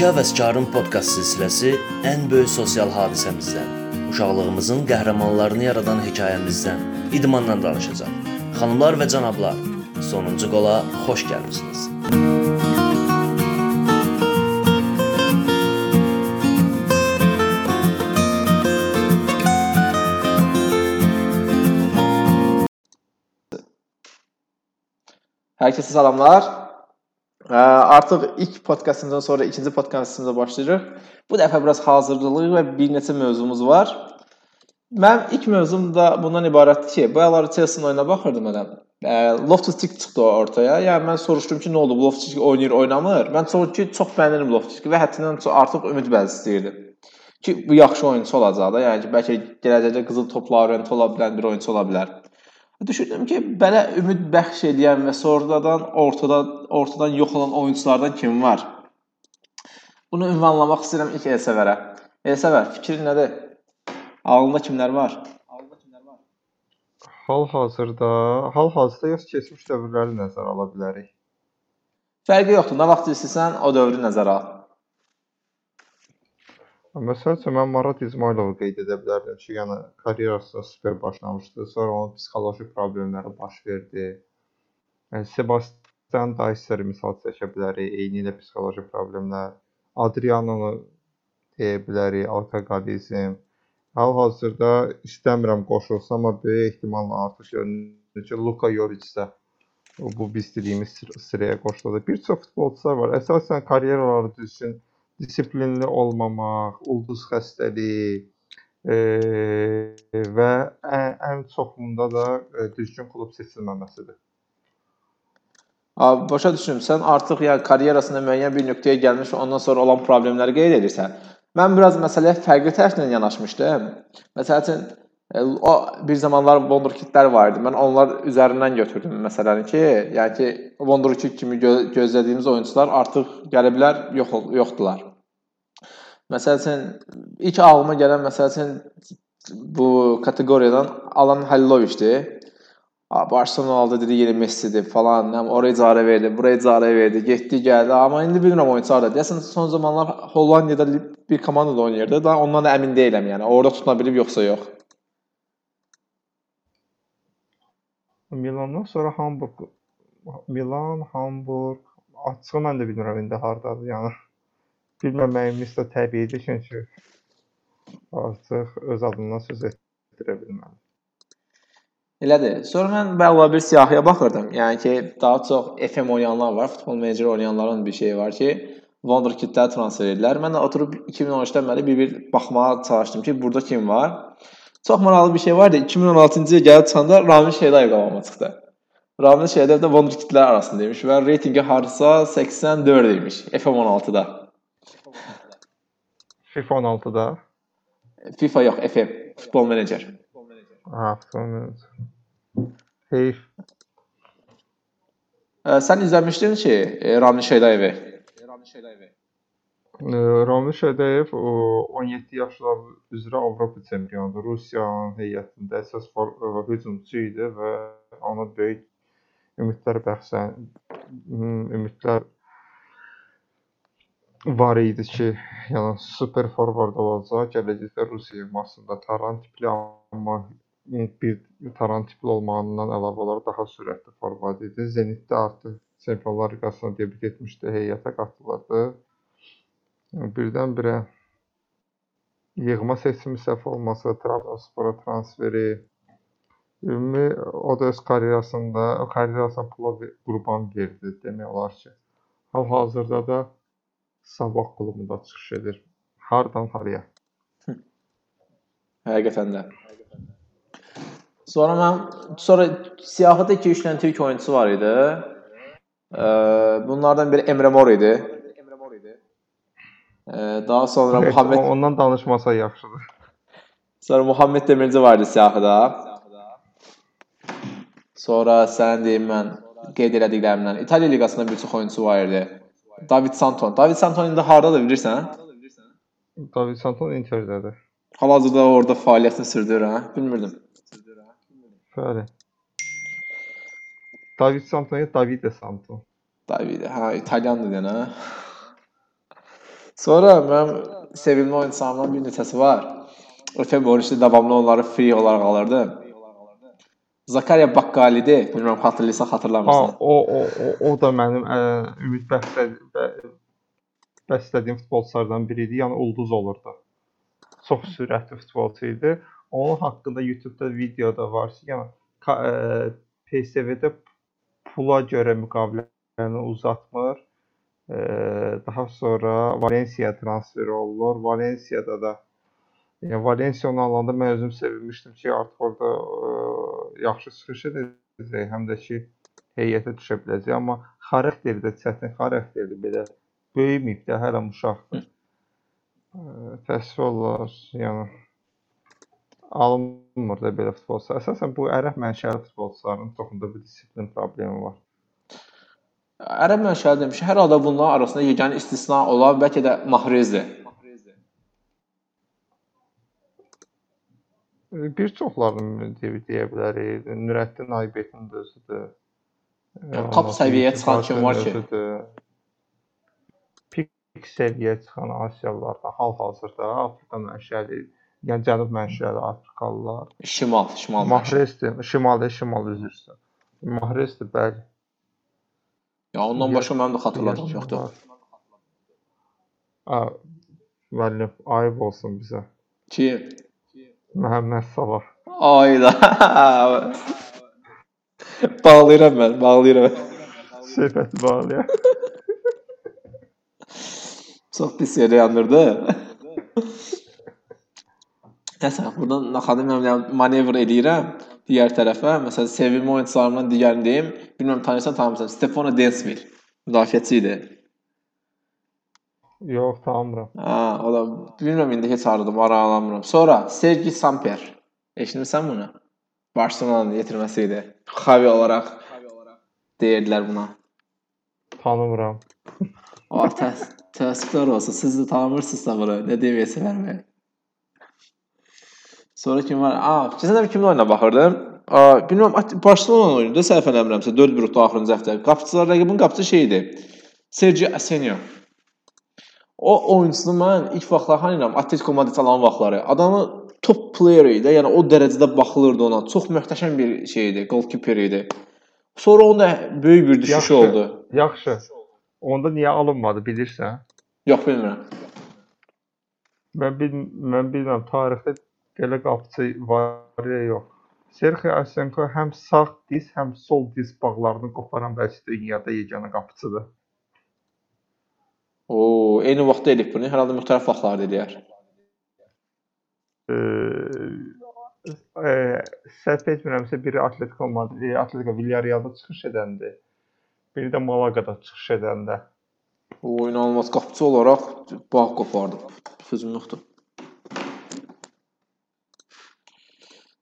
İki Həvəskarın podkast silsiləsi ən böyük sosial hadisəmizdən, uşaqlığımızın qəhrəmanlarını yaradan hekayəmizdən, idmandan danışacaq. Xanımlar və cənablar, sonuncu qola xoş gəlmisiniz. Herkese salamlar. Artıq ilk podkastımızdan sonra ikinci podkastımıza başlayırıq. Bu dəfə biraz hazırlıq və bir neçə mövzumuz var. Mənim ilk mövzum da bundan ibarətdir ki, bu aylar Chelsea oyuna baxırdım elə. Loftus-Cheek çıxdı ortaya. Yəni mən soruşdum ki, nə oldu? Loftus-Cheek oynayır, oynamır? Mən çox ki, çox bəyənirəm Loftus-Cheeki və həddindən artıq ümid bəzi istəyirdim. Ki, bu yaxşı oyunçu olacaq da. Yəni ki, bəlkə gələcəkdə qızıl topla orientə ola bilən bir oyunçu ola bilər. Düşündüm ki, belə ümid bəxş edən və sonradan ortada ortadan yox olan oyunçulardan kim var? Bunu ünvanlamaq istəyirəm ilk Elsəvərə. Elsəvər, fikrin nədir? Ağlında kimlər var? Hal-hazırda, hal-hazırda yox, keçmiş dövrləri nəzərə ala bilərik. Fərqi yoxdur. Nə vaxt istəsən o dövrü nəzərə al. Məsəl üçün mən Marat İsmayılovu qeyd edə bilərdim ki, yəni karyerasına super başlamışdı, sonra onun psixoloji problemləri baş verdi. Yəni Sebastian Daiser misal çəkə bilərik, eyni ilə psixoloji problemlər. Adrianonu deyə bilərik, alkoqolizm. Hal-hazırda istəmirəm qoşulsa, amma böyük ehtimalla artıq görünür ki, Luka Jovic də bu biz dediyimiz sıraya qoşuldu. Bir çox futbolçular var. Əsasən karyeraları düzgün disiplinli olmamaq, ulduz xəstəliyi e, və ən, ən çoxunda da e, düzgün klub seçilməməsidir. Abi başa düşdüm. Sən artıq yəni karyerasında müəyyən bir nöqtəyə gəlmiş ondan sonra olan problemləri qeyd edirsən. Mən biraz məsələyə fərqli tərəfdən yanaşmışdım. Məsəl üçün e, o bir zamanlar wonderkidlər var idi. Mən onlar üzərindən götürdüm məsələni ki, yəni ki wonderkid kimi gö gözlədiyimiz oyunçular artıq gələ bilər, yox yoxdular. Məsəl üçün ilk ağlıma gələn məsəl üçün bu kateqoriyadan Alan Haliloviçdir. Barcelona dedi yeni Messi'dir falan. Həm oraya icarə verdi, buraya icarə verdi, getdi, gəldi. Amma indi bilmirəm oyunçu harda. Deyəsən son zamanlar Hollandiyada bir komandada oynayırdı. Da ondan da əmin deyiləm yəni. Orada tutuna bilib yoxsa yox. Milandan sonra Hamburg Milan, Hamburg açığı mən də bilmirəm indi hardadır. Yəni bilməməyimiz də təbiidir çünki artıq öz adından söz etdirə bilməm. Elədir. Sonra mən bəla bir siyahıya baxırdım. Yəni ki, daha çox FM oynayanlar var, futbol meneceri oynayanların bir şeyi var ki, Wonderkid-lər transfer edirlər. Mən də oturub 2013-dən bəri bir-bir baxmağa çalışdım ki, burada kim var. Çox maraqlı bir şey var da 2016-cı ilə gəlib çıxanda Ramil Şeydayev qabağıma çıxdı. Ramil Şeydayev də Wonderkid-lər arasındaymış və reytingi hardasa 84 imiş FM16-da. FIFA 16-da. FIFA yox, FM, futbol menecer. Ha, futbol menecer. Heyf. Ə, sən izləmişdin ki, e, Ramil Şeydayevi? Ramil Şədəyev 17 yaşlar üzrə Avropa çempionudur. Rusiyanın heyətində əsas hücumçu idi və ona böyük ümidlər bəxşən ümidlər var idi ki, yəni super forvard olacaq. Gələcəkdə Rusiya yığmasında Taran tipli amma bir Taran tipli olmağından əlavə olaraq daha sürətli forvard idi. Zenitdə artıq Çempionlar Liqasına debüt etmişdi, heyətə qatılırdı. Birdən-birə yığma seçimi səhv olmasa, Trabzonspora transferi ümumi o da öz karyerasında, karyerasına pula qurban verdi demək olar ki. Hal-hazırda da Sabah klubunda çıxış edir. Hardan haraya? Həqiqətən də. Sonra mən sonra siyahıda 2-3 dənə türk oyunçusu var idi. Bunlardan biri Emre Mor idi. Ee, daha sonra Evet, Muhammed ondan danışmasa yaxşıdır. sonra Muhammed Demirci vardı siyahıda. Sonra sən deyim mən qeyd elədiklərimdən İtaliya liqasında bir çox oyunçu var idi. David Santon. David Santon indi hardadır bilirsən? David Santon Interdədir. Hal-hazırda orada fəaliyyətini sürdürür, hə? Bilmirdim. Bəli. David Santon ya Davide Santon. David, hə, İtalyandır yəni. hə? Sonra mənim sevimli oyunçularımdan bir neçəsi var. Ötən oyunçu davamlı onları free olaraq alırdım. Zakariya Bakkali'di. Bilmirəm xatırlayırsan, xatırlamırsan. o o o, o da mənim ə, ümid bəsləd bə- bəslədiyim futbolçulardan biri idi. Yəni ulduz olurdu. Çox sürətli futbolçu idi. Onun haqqında YouTube-da video da var. Yəni ə, PSV-də pula görə müqaviləni uzatmır. Ə, daha sonra Valencia transfer olunur. Valenciada da Yəni Valensiya onu alanda mən özüm sevinmişdim ki, artıq orada ə, yaxşı çıxış edəcək, həm də ki heyətə düşə biləcək, amma xarakteri də çətin xarakterdir belə. Böyüməyib də, hələ uşaqdır. Təəssüf olar, yəni alınmır da belə futbolçular. Əsasən bu ərəb mənşəli futbolçuların çoxunda bir disiplin problemi var. Ərəb mənşəli demiş. Hər halda bunların arasında yeganə istisna olan bəlkə də Mahrezdir. Bir çoxlarını deyə, bilərik. Nurəddin Aybetin də özüdür. Top səviyyəyə çıxan kim var ki? Pik səviyyəyə çıxan Asiyalılarda hal-hazırda Afrika mənşəli, yəni Cənub mənşəli Afrikalılar. Şimal, şimal. mənşəli. Mahrezdir, şimali şimal üzr istəyirəm. Mahrezdir, bəli. Ya ondan başqa mənim də xatırladığım yoxdur. A, müəllim, ayıb olsun bizə. Kim? Məhəmməd Salah. Ayda. bağlayıram mən, bağlayıram. Söhbəti bağlayaq. Çox pis yerə yandırdı. Nəsə, buradan akademiyamla manevr eləyirəm digər tərəfə. Məsələn, sevimli oyunçularımdan digərini deyim. Bilmirəm tanıyırsan, tanımırsan. Stefano Densville. Müdafiəçi idi. Yox, tanımıram. Ha, o da bilmirəm indi heç harada maraqlanmıram. Sonra Sergi Samper. Eşitmisən bunu? Barcelona'nın yetirməsi idi. Xavi olaraq deyirdilər buna. Tanımıram. O təs təəssüflər olsun. Siz də tanımırsınızsa bunu. Nə deməyə vermək. Sonra kim var? Aa, keçən dəfə kimin oyununa baxırdım. Aa, bilmirəm, Barcelona oyununda səhv eləmirəmsə 4-1 utdu axırıncı həftə. Qapıçılar rəqibin qapıçı şey idi. Sergio Asenio. O oyunçunu mən ilk vaxtlar hanıyam Atletico Madrid alan vaxtları. Adamı top player idi. Yəni o dərəcədə baxılırdı ona. Çox möhtəşəm bir şey idi, goalkeeper idi. Sonra onda böyük bir düşüş Yaxşı. oldu. Yaxşı. Onda niyə alınmadı bilirsən? Yox bilmirəm. Mən bil mən bilmirəm tarixdə belə qapıçı var ya yox. Sergio Asenko həm sağ diz, həm sol diz bağlarını qoparan də dünyada yeganə qapıçıdır. Oo, eyni vaxtda edib bunu. Hər halda müxtəlif vaxtlarda edər. e, səhv etmirəmsə biri Atletico Madrid, Atletico Villarrealda çıxış edəndi. Biri də Malagada çıxış edəndə. O inanılmaz qapıçı olaraq bağ qopardı. Sözüm yoxdur.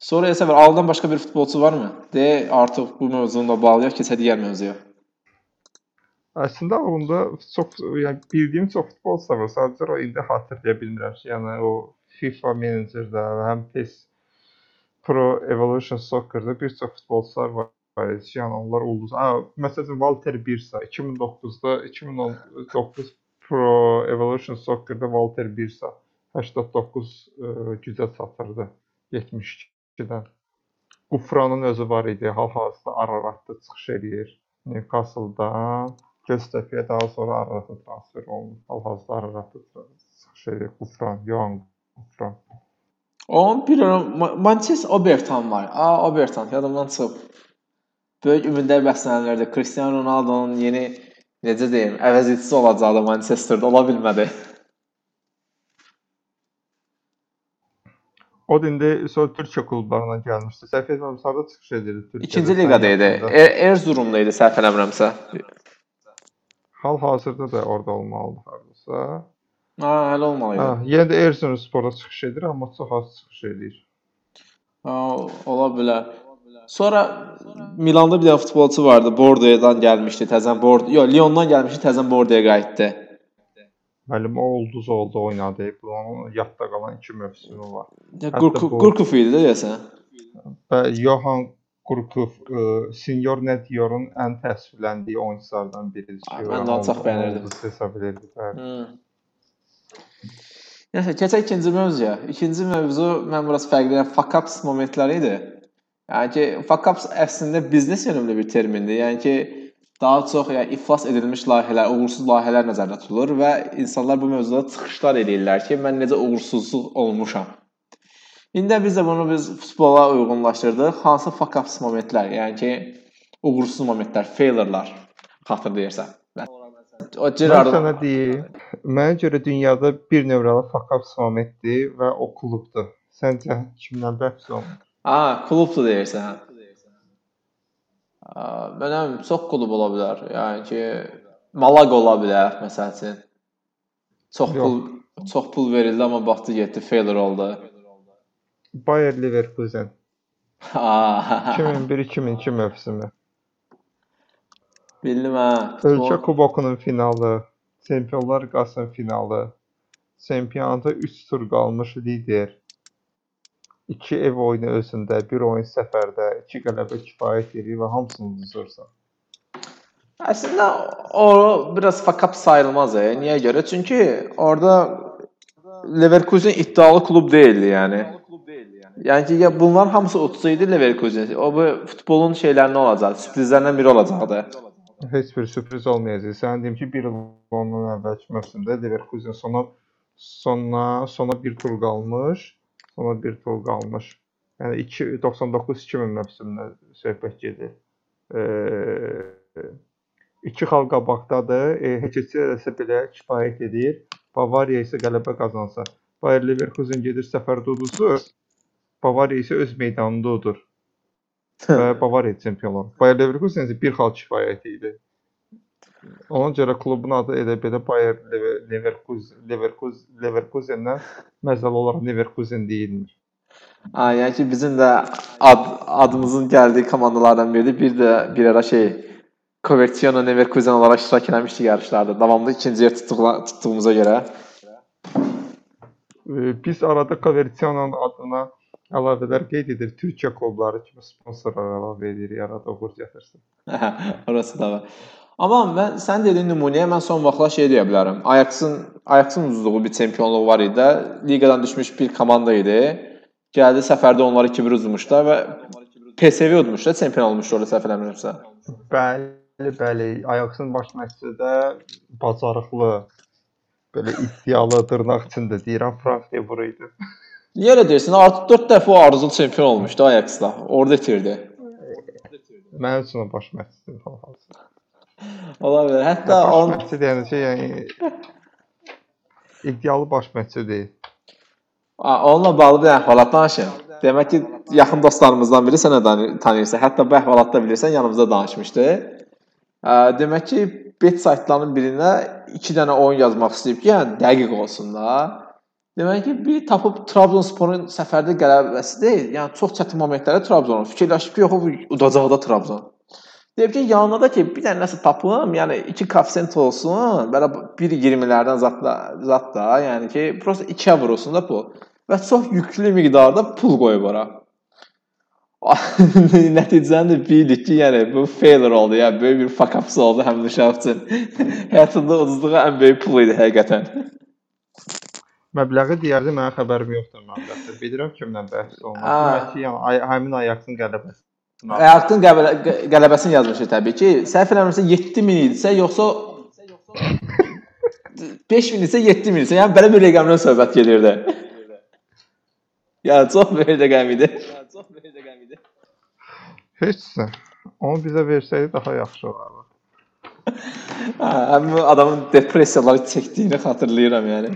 Sonra Əsəvər aldan başqa bir futbolçu varmı? De artıq bu mövzunu bağlayaq keçək digər mövzuya. Əslində onda çox yəni bildiyim çox futbolçular var. Sadəcə o indi xatırlaya bilmirəm yəni o FIFA və həm PES Pro Evolution Soccer-da bir çox futbolçular var. var idi Yəni onlar ulduz. Ha, məsələn Walter Birsa 2009-da 2019 Pro Evolution Soccer-da Walter Birsa 89 ə, gücə çatırdı 72-dən. Qufranın özü var idi. Hal-hazırda Araratda çıxış eləyir. Newcastle-dan Göztepe'yə daha sonra Ararat'a transfer olunub. Hal-hazırda Araratda eləyir. Qufran, Yohan Qufran. O bir Manchester Obertan var. Aa Obertan yadımdan çıxıb. Böyük ümidlər bəslənilirdi. Cristiano Ronaldo'nun yeni necə deyim, əvəzedicisi olacağı Manchesterdə ola bilmədi. O da indi sonra Türkiyə klublarına gəlmişdi. Səhv etmirəmsə harda çıxış edirdi Türkiyədə? İkinci liqada idi. Er Erzurumda idi səhv eləmirəmsə. Hal-hazırda da orada olmalıdır hardasa. Ha, hələ olmalı Ha, idi. yenə də Erzurumspora çıxış edir, amma çox az çıxış edir. Ha, ola bilər. Sonra Milanda bir dənə futbolçu vardı, Bordeaux-dan gəlmişdi, təzən Bordeaux. Yox, Lyondan gəlmişdi, təzən Bordeaux-ya qayıtdı. Müəllim o ulduz oldu, oynadı. Bunun yadda qalan iki mövsümü var. Gurkuf idi də deyəsən. Və Johan Kurkov, ə, Senior Nedior'un ən təəssüfləndiyi oyunçulardan biridir. Mən də çox bəyənirdim. hesab edirdi. Bəli. Nəsə, keçək ikinci mövzuya. İkinci mövzu mən biraz fərqləyən fuck ups momentləri idi. Yəni ki, fuck ups əslində biznes yönümlü bir termindir. Yəni ki, daha çox yəni iflas edilmiş layihələr, uğursuz layihələr nəzərdə tutulur və insanlar bu mövzuda çıxışlar edirlər ki, mən necə uğursuzluq olmuşam. İndi biz də bunu biz futbola uyğunlaşdırdıq. Hansı fuck ups momentlər, yəni ki, uğursuz momentlər, failurelar xatırlayırsan. O Mən Gerrard sənə deyim, mənə görə dünyada bir nömrəli fuck up momentdir və o klubdur. Səncə kimdən bəhs olunur? Ha, klubdur deyirsən. Mənəm çox klub ola bilər. Yəni ki, Malaga ola bilər məsəl üçün. Çox Yox. pul çox pul verildi amma baxdı getdi, failure oldu. Bayer Leverkusen Ha. 2001-2002 mövsümü. Bildim hə. Ölkə Futbol- kubokunun finalı, Çempionlar Liqasının finalı, çempionata 3 tur qalmış lider. 2 ev oyunu özündə, 1 oyun səfərdə, 2 qələbə kifayət edir və hamısını uduzursan. Əslində o biraz fuck up sayılmaz. E. Niyə görə? Çünki orada Leverkusen iddialı klub deyildi yəni. Yəni ki, ya bunların hamısı utsaydı Leverkusen, o bu futbolun şeylərindən olacaq, sürprizlərindən biri olacaqdı. Heç bir sürpriz olmayacaq. Sən deyim ki, 1 il ondan əvvəlki mövsümdə Leverkusen sona sona sona 1 tur qalmış, sona 1 tur qalmış. Yəni 2 99-2000 mövsümündə söhbət gedir. Eee iki xal qabaqdadır. E, heç etsə belə kifayət edir. Bavariya isə qələbə qazansa, Bayer Leverkusen gedir səfərdə uduzur. Bavariya isə öz meydanında udur. və Bavariya çempion olur. Bayer Leverkusen isə bir xal kifayət idi. Ona görə klubun adı elə belə Bayer Lever- Leverkusen Leverkusen Leverkusendən məzəl olaraq Leverkusen deyilmir. Ha, yəni ki, bizim də ad, adımızın gəldiyi komandalardan biri bir də bir ara şey Coverciano Leverkusen olaraq iştirak etmişdik yarışlarda. Davamlı ikinci yer tutduqla, tutduğumuza görə. Ee, Biz arada Coverciano'nun adına əlavələr qeyd edir. Türkiyə klubları kimi sponsorlar əlavə edirik, arada uğur gətirsin. Orası da var. Amma mən sən dediyin nümunəyə mən son vaxtlar şey deyə bilərəm. Ajaxın Ajaxın uzduğu bir çempionluq var idi. Liqadan düşmüş bir komanda idi. Gəldi səfərdə onları 2-1 uzmuşlar və PSV udmuşlar, çempion olmuşdu orada səhv eləmirəmsə. Bəli, bəli. Ajaxın baş məşqçisi də bacarıqlı, belə iddialı dırnaq içində deyirəm Frank de Boer idi. Niyə elə deyirsən? Artıq 4 dəfə o Arzul çempion olmuşdu Ajax-da. Orada itirdi. Mənim üçün o baş məşqçisi falan. Ola bilər. Hətta on məşqçi deyəndə şey, yəni iddialı baş məşqçi deyil. Aa, onunla bağlı bir əhvalat danışım. Demək ki, yaxın dostlarımızdan biri sənə tanıyırsa, hətta bu əhvalatda bilirsən, yanımızda danışmışdı. Demək ki, bet saytlarının birində 2 dənə oyun yazmaq istəyib ki, yəni dəqiq olsun da. Demək ki, biri tapıb Trabzonsporun səfərdə qələbəsi deyil. Yəni çox çətin momentlərdə Trabzon fikirləşib ki, yox, udacaq da Trabzon. Deyib ki, yanına da ki, bir dənə nəsə tapım, yəni 2 koeffisient olsun, belə 1.20-lərdən zat da, zat da, yəni ki, prosta 2-yə vurulsun da pul. Və çox yüklü miqdarda pul qoyub ora. Nəticəni də bildik ki, yəni bu failure oldu, yəni böyük bir fuck up oldu həm də uşaq üçün. Həyatında uduzduğu ən böyük pul idi həqiqətən. Məbləği deyərdi, mənim xəbərim yoxdur məbləğdə. Bilirəm kimdən bəhs olunur. Ki, yəni ay- həmin Ajaxın qələbəsi. Qə- qələbəsini yazmışdı təbii ki. Səhv eləmirəmsə 7000 idisə, yoxsa 5000 idisə 7000 idisə. Yəni belə bir rəqəmdən söhbət gedirdi. Ya çox böyük rəqəm idi. Heçsə. Onu bizə versəydi daha yaxşı olardı. Hə, adamın depressiyaları çəkdiyini xatırlayıram yəni.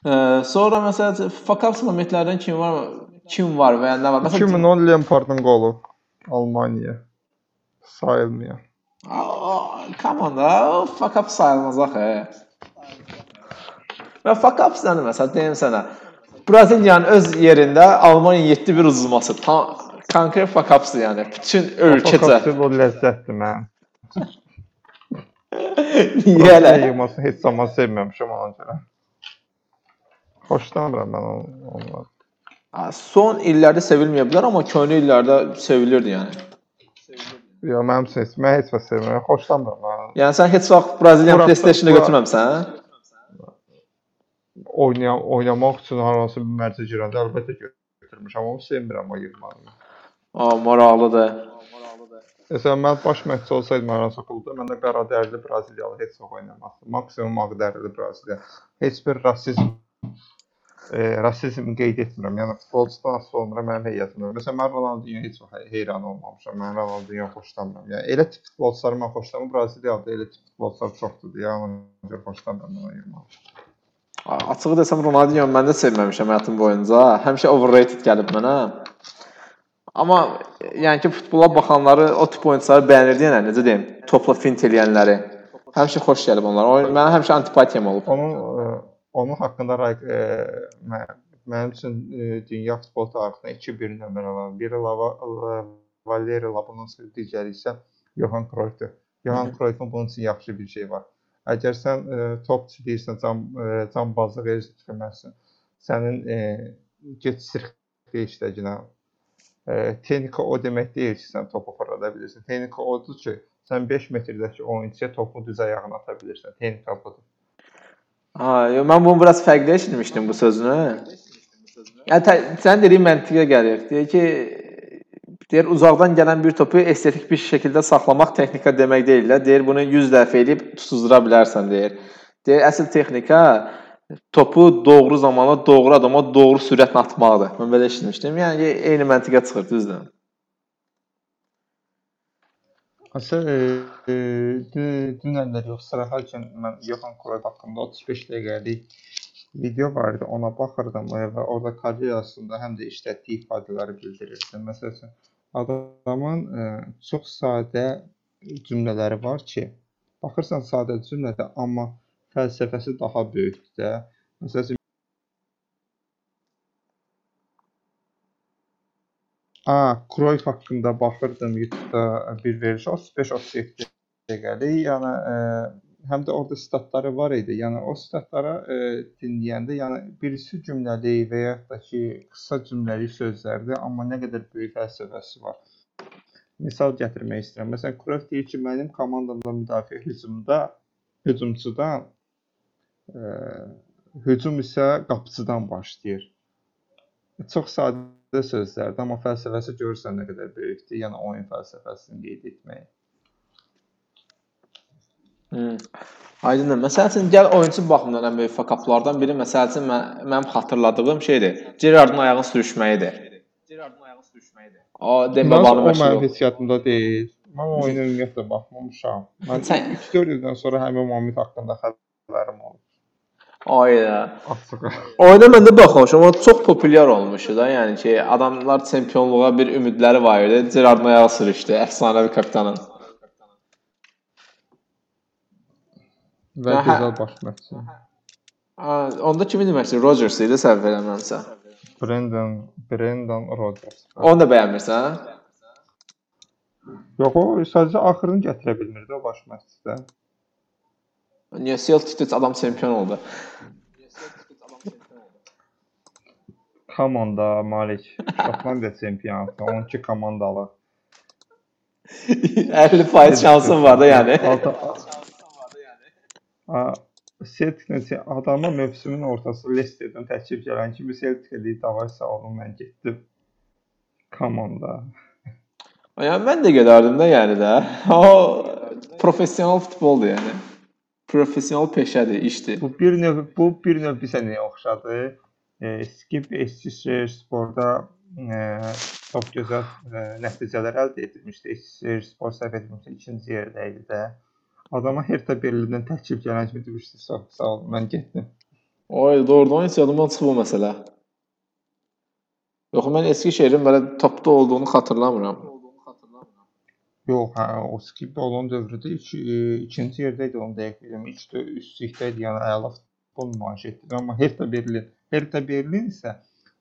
Ə, sonra məsələn up momentlərdən kim var? Kim var və nə var? 2010 Lampardın qolu Almaniya sayılmıyor. komanda up sayılmaz axı. Və sən məsələn deyim sənə. Braziliyanın öz yerində Almaniya 7-1 uzulması tam konkret fuck upsdır yəni. Bütün ölkəcə. Fakat o ləzzətdir mən. Niyə elə? Yığmasını heç zaman sevməmişəm ona görə. Xoşlanmıram mən onları. Ha, Son illərdə sevilməyə bilər, amma köhnə illərdə sevilirdi yəni. Yox, mənim heç, mən heç vaxt sevmirəm. Xoşlanmıram mən. Yəni sən heç vaxt PlayStation-ı bura- götürməmisən? hə? oynaya oynamaq üçün hər hansı bir mərcə girəndə əlbəttə götürmüşəm, amma sevmirəm o yığmağı. A, maraqlıdır. Məsələn, mən baş məşqçi olsaydım hər hansı klubda, məndə qara dərili Braziliyalı heç çox oynamazdı. Maksimum ağ dərili Braziliya. Heç bir rasizm e, rasizm qeyd etmirəm. Yəni futbolçudan olmuram mənim heyətimdə. Məsələn, mən Ronaldinho heç vaxt heyran olmamışam. Mən Ronaldinho xoşlamıram. Yəni elə tip futbolçuları mən xoşlamıram. Braziliyalıda elə tip futbolçular çoxdur. Yəni görə xoşlamıram yığmağı. A- Açığı desəm Ronaldinho mən də sevməmişəm həyatım boyunca. Həmişə overrated gəlib mənə. Amma yəni ki, futbola baxanları o tip oyunçuları bəyənirdi yəni necə deyim, topla fint eləyənləri. Həmişə xoş gəlib onlar. O mənə həmişə antipatiyam olub. Onun e, onun haqqında e, mə- mənim üçün e, dünya futbol tarixində 2-1 nömrə var. Biri Lava La- Valeri Labunovski, digəri isə Johan Cruyffdur. Johan Cruyffun bunun üçün yaxşı bir şey var. Əgər sən e, topçu deyirsən, can e, canbazlıq edirsən, sənin e, get sirkdə işləginə e, texnika o demək deyil ki, sən topu fırlada bilirsən. Texnika odur ki, sən 5 metrdəki oyunçuya topu düz ayağına ata bilirsən. Texnika budur. Ha, yo, mən bunu biraz fərqli eşitmişdim bu sözünü. Yəni tə, sən dediyin məntiqə gəlir. Deyir ki, deyir uzaqdan gələn bir topu estetik bir şəkildə saxlamaq texnika demək deyil də. Deyir bunu 100 dəfə edib tutuzdura bilərsən deyir. Deyir əsl texnika topu doğru zamanda doğru adama doğru sürətlə atmaqdır. Mən belə eşitmişdim. Yəni eyni məntiqə çıxır, düzdür? Asə e, e, dü- dünənlər yox, sırahərkən mən Johan Cruyff haqqında 35 dəqiqəlik video var idi, ona baxırdım və orada karyerasında həm də işlətdiyi ifadələri bildirirdi. Məsələn, adamın e, çox sadə cümlələri var ki, baxırsan sadə cümlədə, amma fəlsəfəsi daha böyükdür də. Məsələn, A, Cruyff haqqında baxırdım YouTube-da bir veriş 35-37 dəqiqəlik. Yəni e, həm də orada statları var idi. Yəni o statlara e, dinləyəndə, yəni birisi cümləli və ya da ki, qısa cümləli sözlərdir, amma nə qədər böyük fəlsəfəsi var. Misal gətirmək istəyirəm. Məsələn, Cruyff deyir ki, mənim komandamda müdafiə hücumda hücumçudan e, hücum isə qapıcıdan başlayır. Çox sadə sözlərdir, amma fəlsəfəsi görürsən nə qədər böyükdür. Yəni oyun fəlsəfəsini qeyd etmək. Hmm. Aydındır. Məsəl üçün gəl oyunçu baxımından ən böyük fakaplardan biri məsəl üçün mən, mənim xatırladığım şeydir. Gerardın ayağını sürüşməyidir. Gerardın ayağını sürüşməyidir. O Demba Mən Banı o mənim məşhur. heç yadımda deyil. Mən oyuna ümumiyyətlə baxmamışam. Mən Sən- 3-4 ildən sonra həmin Mamit haqqında xəbərim oldu. Oyuna mən də baxmışam. O çox populyar olmuşdu da. Yəni ki, adamlar çempionluğa bir ümidləri var idi. Gerardın ayağı sürüşdü. Əfsanəvi kapitanın. Və Hə. gözəl baş məşqçi. Onda kimi demişdi? Rodgers idi səhv eləmirəmsə. Brendan Brendan Rodgers. Onu da bəyənmirsən? Yox, o sadəcə axırını gətirə bilmirdi o baş məşqçidə. Niyə Celtic adam çempion oldu? Komanda Malik Şotlandiya çempionatı 12 komandalı. 50% şansın var da yəni. Celtic adama mövsümün ortası Leicesterdən təklif gələn kimi Celtic deyir, "Davay sağ olun, mən getdim." Komanda. Yəni mən də gedərdim də yəni də. O professional futboldur yəni. Professional peşədir, işdir. Bu bir növ bu bir növ bizə nəyə oxşadı? E, Skip Eskişehir Sporda e, çox gözəl e, nəticələr əldə etmişdi. Eskişehir Spor səhv etmirəmsə ikinci yerdə idi də. Adama Hertha Berlindən təklif gələn kimi demişdi, "Sağ, sağ ol, mən getdim." Oy, doğrudan heç yadımdan çıxıb bu məsələ. Yox, mən Eskişehirin belə topda olduğunu xatırlamıram. Yox, hə, o Skip olan dövründə iki, e, ikinci yerdə idi onu dəqiq bilmirəm. Üçdə üstlikdə idi, yəni əla futbol nümayiş etdirdi. Amma Hertha Berlin, Hertha Berlin isə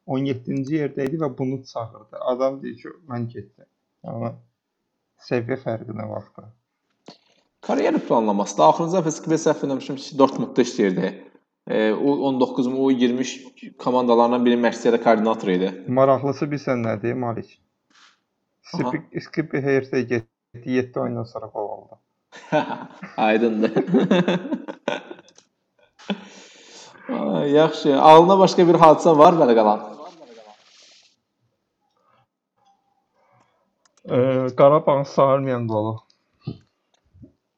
17-ci yerdə idi və bunu çağırdı. Adam deyir ki, mən getdim. Yəni səviyyə fərqinə baxdı. Karyera planlaması da axırıncı dəfə Skip səhv eləmişəm Dortmundda işləyirdi. E, U19 mu, U20 komandalarından birinin məşqçi koordinator idi. Maraqlısı bilsən nədir, Malik? Aha. Skip Skip Hertha getdi, 7 oyundan sonra qovuldu. Aydındır. Ay, yaxşı. Ağlına başqa bir hadisə var belə qalan? Ee, Qarabağın sağırmayan qolu.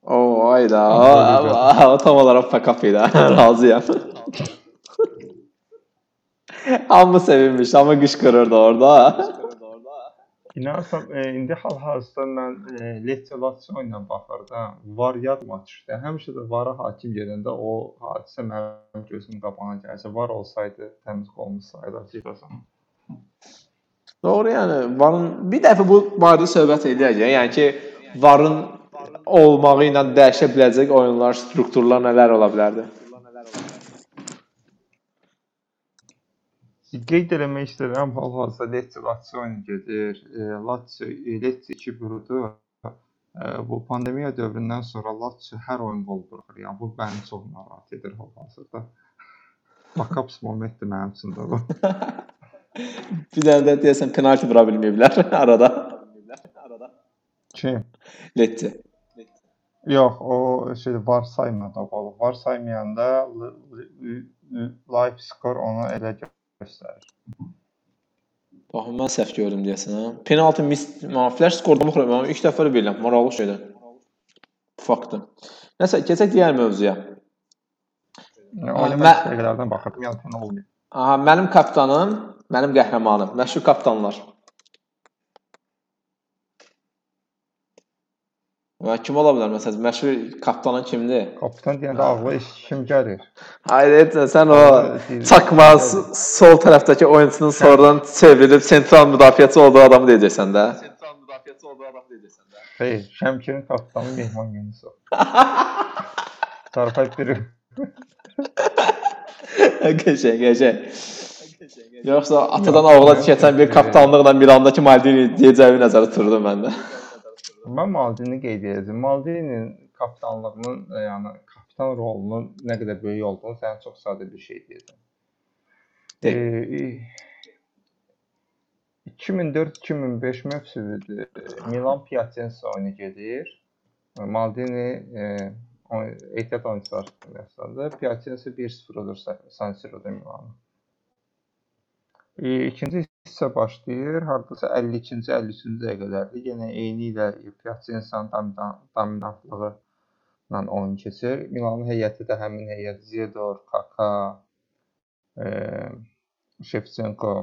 Oo, ayda. Anladım. O, o tam olaraq fuck idi. Razıyam. Hamı sevinmiş, hamı qışqırırdı orada. İnanırsan, e, indi hal-hazırda mən e, Lecce Lazio ilə baxırdım. Var yadıma düşdü. Həmişə də vara hakim gedəndə o hadisə mənim gözümün qabağına gəlsə, var olsaydı təmiz qolmuş sayılacaqsan. Doğru yəni varın bir dəfə bu barədə söhbət eləyək. Yəni ki, varın olmağı ilə dəyişə biləcək oyunlar, strukturlar nələr ola bilərdi? Qeyd eləmək istəyirəm, hal-hazırda Lecce Lazio ilə gedir. E, Lazio e, Lecce 2-1-dur. E, bu pandemiya dövründən sonra Lazio hər oyun qol buraxır. Yəni bu məni çox narahat edir hal-hazırda. Backups momentdir mənim üçün də bu. Bir dənə də deyəsən penalti vura bilməyiblər arada. Kim? Letti. Yox, o şey var saymadı o qolu. Var saymayanda li- li- li- live score onu elə göstərir. Baxın mən səhv gördüm deyəsən ha. Penalti mis flash skorda baxıram. İlk dəfə bilirəm. Maraqlı şeydir. Faktdır. Nəsə keçək digər mövzuya. Yəni, mən dəqiqələrdən baxırdım, yəni olmuyor. Aha, mənim kapitanım, mənim qəhrəmanım, məşhur kapitanlar. Və kim ola bilər məsələn? Məşhur kapitanın kimdir? Kapitan deyəndə ağla kim gəlir? Hayır, etmə, sən o çakma sol tərəfdəki oyunçunun sonradan çevrilib sentral müdafiəçi olduğu adamı deyəcəksən də. Sentral müdafiəçi olduğu adamı deyəcəksən də. Xeyr, Şəmkirin kapitanı Mehman Yunusov. Sarfay biri. Qəşəng, qəşəng. Yoxsa atadan oğula keçən bir kapitanlıqla Milandakı Maldini deyəcəyimi nəzərdə tuturdum mən də. Mən Maldini qeyd edəcəm. Maldini'nin kapitanlığının, e, yəni kapitan rolunun nə qədər böyük olduğunu sənə çox sadə bir şey deyəcəm. De. E, 2004-2005 mövsümüdür. Milan Piacenza oyunu gedir. Maldini e, oy- ehtiyat oyunçular sırasında Piacenza 1-0 olur San Siro'da Milan'a. E, ikinci hissə başlayır. Hardasa 52-ci, 53-cü dəqiqələrdə yenə eyni ilə Piacenza'nın dominan- dominantlığı ilə oyun keçir. Milanın heyəti də həmin heyət Zedor, Kaka, e, Shevchenko,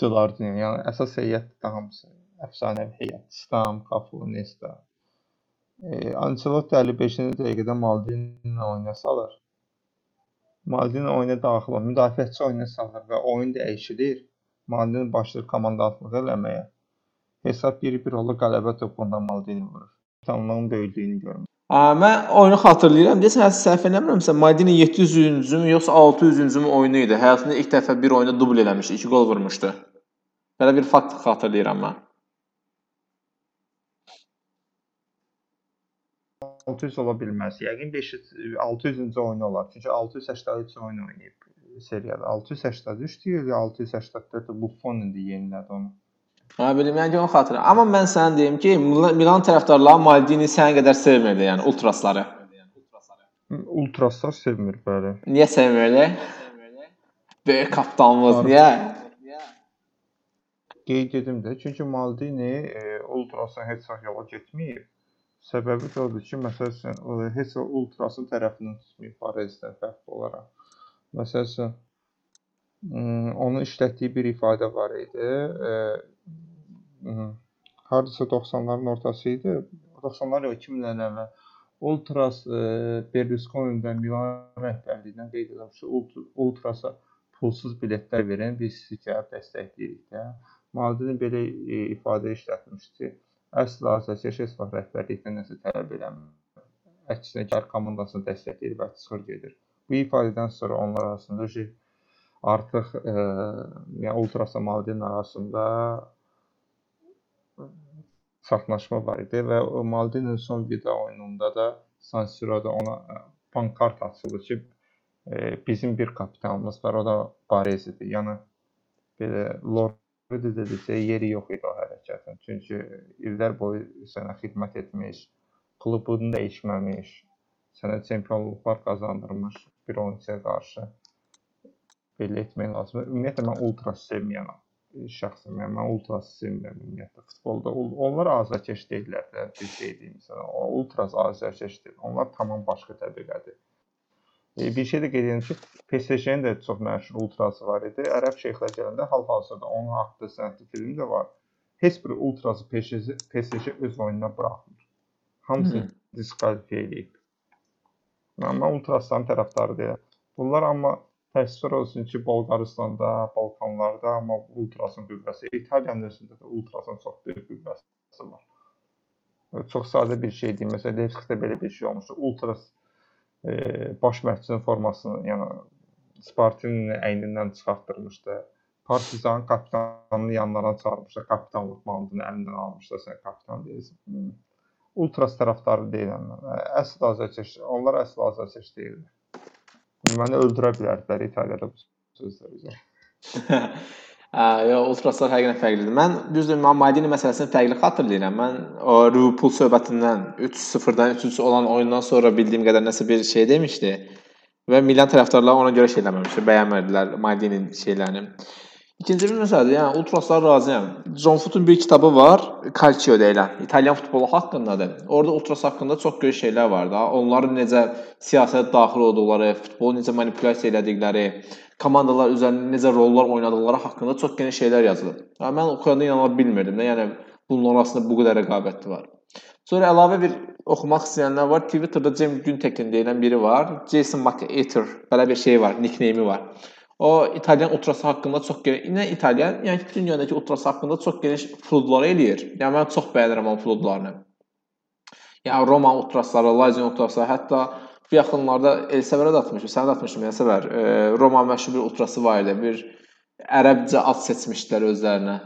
Gilardino, yəni əsas heyət də hamısı əfsanəvi heyət. Stam, Cafu, Nesta. E, Ancelotti 55-ci dəqiqədə Maldini ilə oyuna salır. Maldini oyuna daxil olur, müdafiəçi oyuna salır və oyun dəyişilir. Maldini başlayır komandanlıq eləməyə. Hesab 1-1 olur, qələbə topunda Maldini vurur. Tanınığın böyüklüyünü görmür. Aa, mən oyunu xatırlayıram. Deyəsən səhv eləmirəmsə, Maldini 700-cü mü yoxsa 600-cü mü oyunu idi. Həyatında ilk dəfə bir oyunda dubl eləmişdi, 2 gol vurmuşdu. Belə bir fakt xatırlayıram mən. 600 ola bilməz. Yəqin 500 600-cü oyunu olar. Çünki 683 oyun oynayıb seriyada. 683 deyil, 684 Buffon indi yenilədi onu. Hə, bilmirəm, ki, onu xatırlayıram. Amma mən sənə deyim ki, Mil- Milan tərəfdarları Maldini sənə qədər sevmirdi, yəni ultrasları. Ultraslar sevmir bəli. Niyə sevmirdi? Böyük kapitanımız, niyə? Qeyd edim də, çünki Maldini e, ultrasına heç vaxt yola getməyib. Səbəbi də odur ki, məsələn, o heç o ultrasın tərəfindən tutmayıb Parisdən fərqli olaraq. Məsələn, m, onun işlətdiyi bir ifadə var idi. Hardasa 90-ların ortası idi. 90-lar yox, 2000-lərin əvvəl. Ultras e, Berlusconi-dən Milan rəhbərliyindən qeyd edilmiş ki, Ult- Ultrasa pulsuz biletlər verən biz sizi dəstəkləyirik də. Maldini belə ifadə işlətmişdi əsla var rəhbərlikdən nəsə tələb eləmir. Əksinə komandasını dəstəkləyir və çıxır gedir. Bu ifadədən sonra onlar arasında ki, artıq e, yəni Ultrasa Maldini arasında çatışma var idi və Maldini'nin son vida oyununda da San Siro'da ona e, pankart açıldı ki, e, bizim bir kapitanımız var, o da Barezidir. Yəni belə Lordi dediksə yeri yox idi o hərəkətin. Çünki illər boyu sənə xidmət etmiş, klubunu dəyişməmiş, sənə çempionluqlar qazandırmış bir oyunçuya qarşı belə etmək lazımdır. Ümumiyyətlə mən ultra sevməyənəm. Şəxsən mən, mən ultra sevmirəm ümumiyyətlə futbolda. Ol- Onlar azarkeş deyirlər də, bir şey deyim məsələn. O ultras azarkeş deyil. Onlar tamam başqa təbəqədir. E, bir şey də qeyd edim ki, PSG-nin də çox məşhur ultrası var idi. Ərəb şeyxlər gələndə hal-hazırda onun haqqında sənədli film də var. Heç bir ultrası PSG, PSG öz oyununa buraxmır. Hamısını Hı. diskvalifiyə edib. Mən ultrasların tərəfdarı deyiləm. Bunlar amma təəssüf olsun ki, Bolqarıstanda, Balkanlarda amma ultrasın qüvvəsi, İtaliyanın özündə də ultrasın çox böyük qüvvəsi var. Çox sadə bir şey deyim. Məsələn, Levskidə belə bir şey olmuşdu. Ultras e, baş məşqçinin formasını, yəni Spartinin əynindən çıxartdırmışdı. Partizan kapitanını yanlarına çağırmışdı. Kapitanlıq bandını əlindən almışdı. Sən kapitan deyilsən. Ultras tərəfdarı deyiləm mən. Əsl azarkeş, onlar əsl azarkeş deyillər. Məni öldürə bilərdilər İtaliyada bu sözləri üzrə. Yo ultraslar həqiqətən fərqlidir. Mən düzdür, mən Maldini məsələsini fərqli xatırlayıram. Mən o Liverpool söhbətindən 3-0-dan 3-3 olan oyundan sonra bildiyim qədər nəsə bir şey demişdi. Və Milan tərəfdarları ona görə şey eləməmişdi, bəyənmədilər Maldinin şeylərini. İkinci bir məsələdir, yəni ultraslar razıyam. John Foot'un bir kitabı var, Calcio deyilən, İtalyan futbolu haqqındadır. Orada ultras haqqında çox böyük şeylər var da. Onların necə siyasətə daxil olduqları, futbolu necə manipulyasiya elədikləri, komandalar üzərində necə rollar oynadıqları haqqında çox geniş şeylər yazılıb. Yəni mən oxuyanda inana bilmirdim də, yəni bunun arasında bu qədər rəqabət var. Sonra əlavə bir oxumaq istəyənlər var. Twitterda Cem Güntekin deyilən biri var. Jason McAteer belə bir şey var, nickname-i var. O İtalyan ultrası haqqında çox geniş, nə İtalyan, yəni dünyadakı ultrası haqqında çox geniş fludlar eləyir. Yəni mən çox bəyənirəm onun fludlarını. Yəni Roma ultrasları, Lazio ultrasları, hətta bu yaxınlarda Elsəvərə də atmışım, sənə də atmışım Elsəvər. E, Roma məşhur bir ultrası var idi. Bir ərəbcə ad seçmişdilər özlərinə.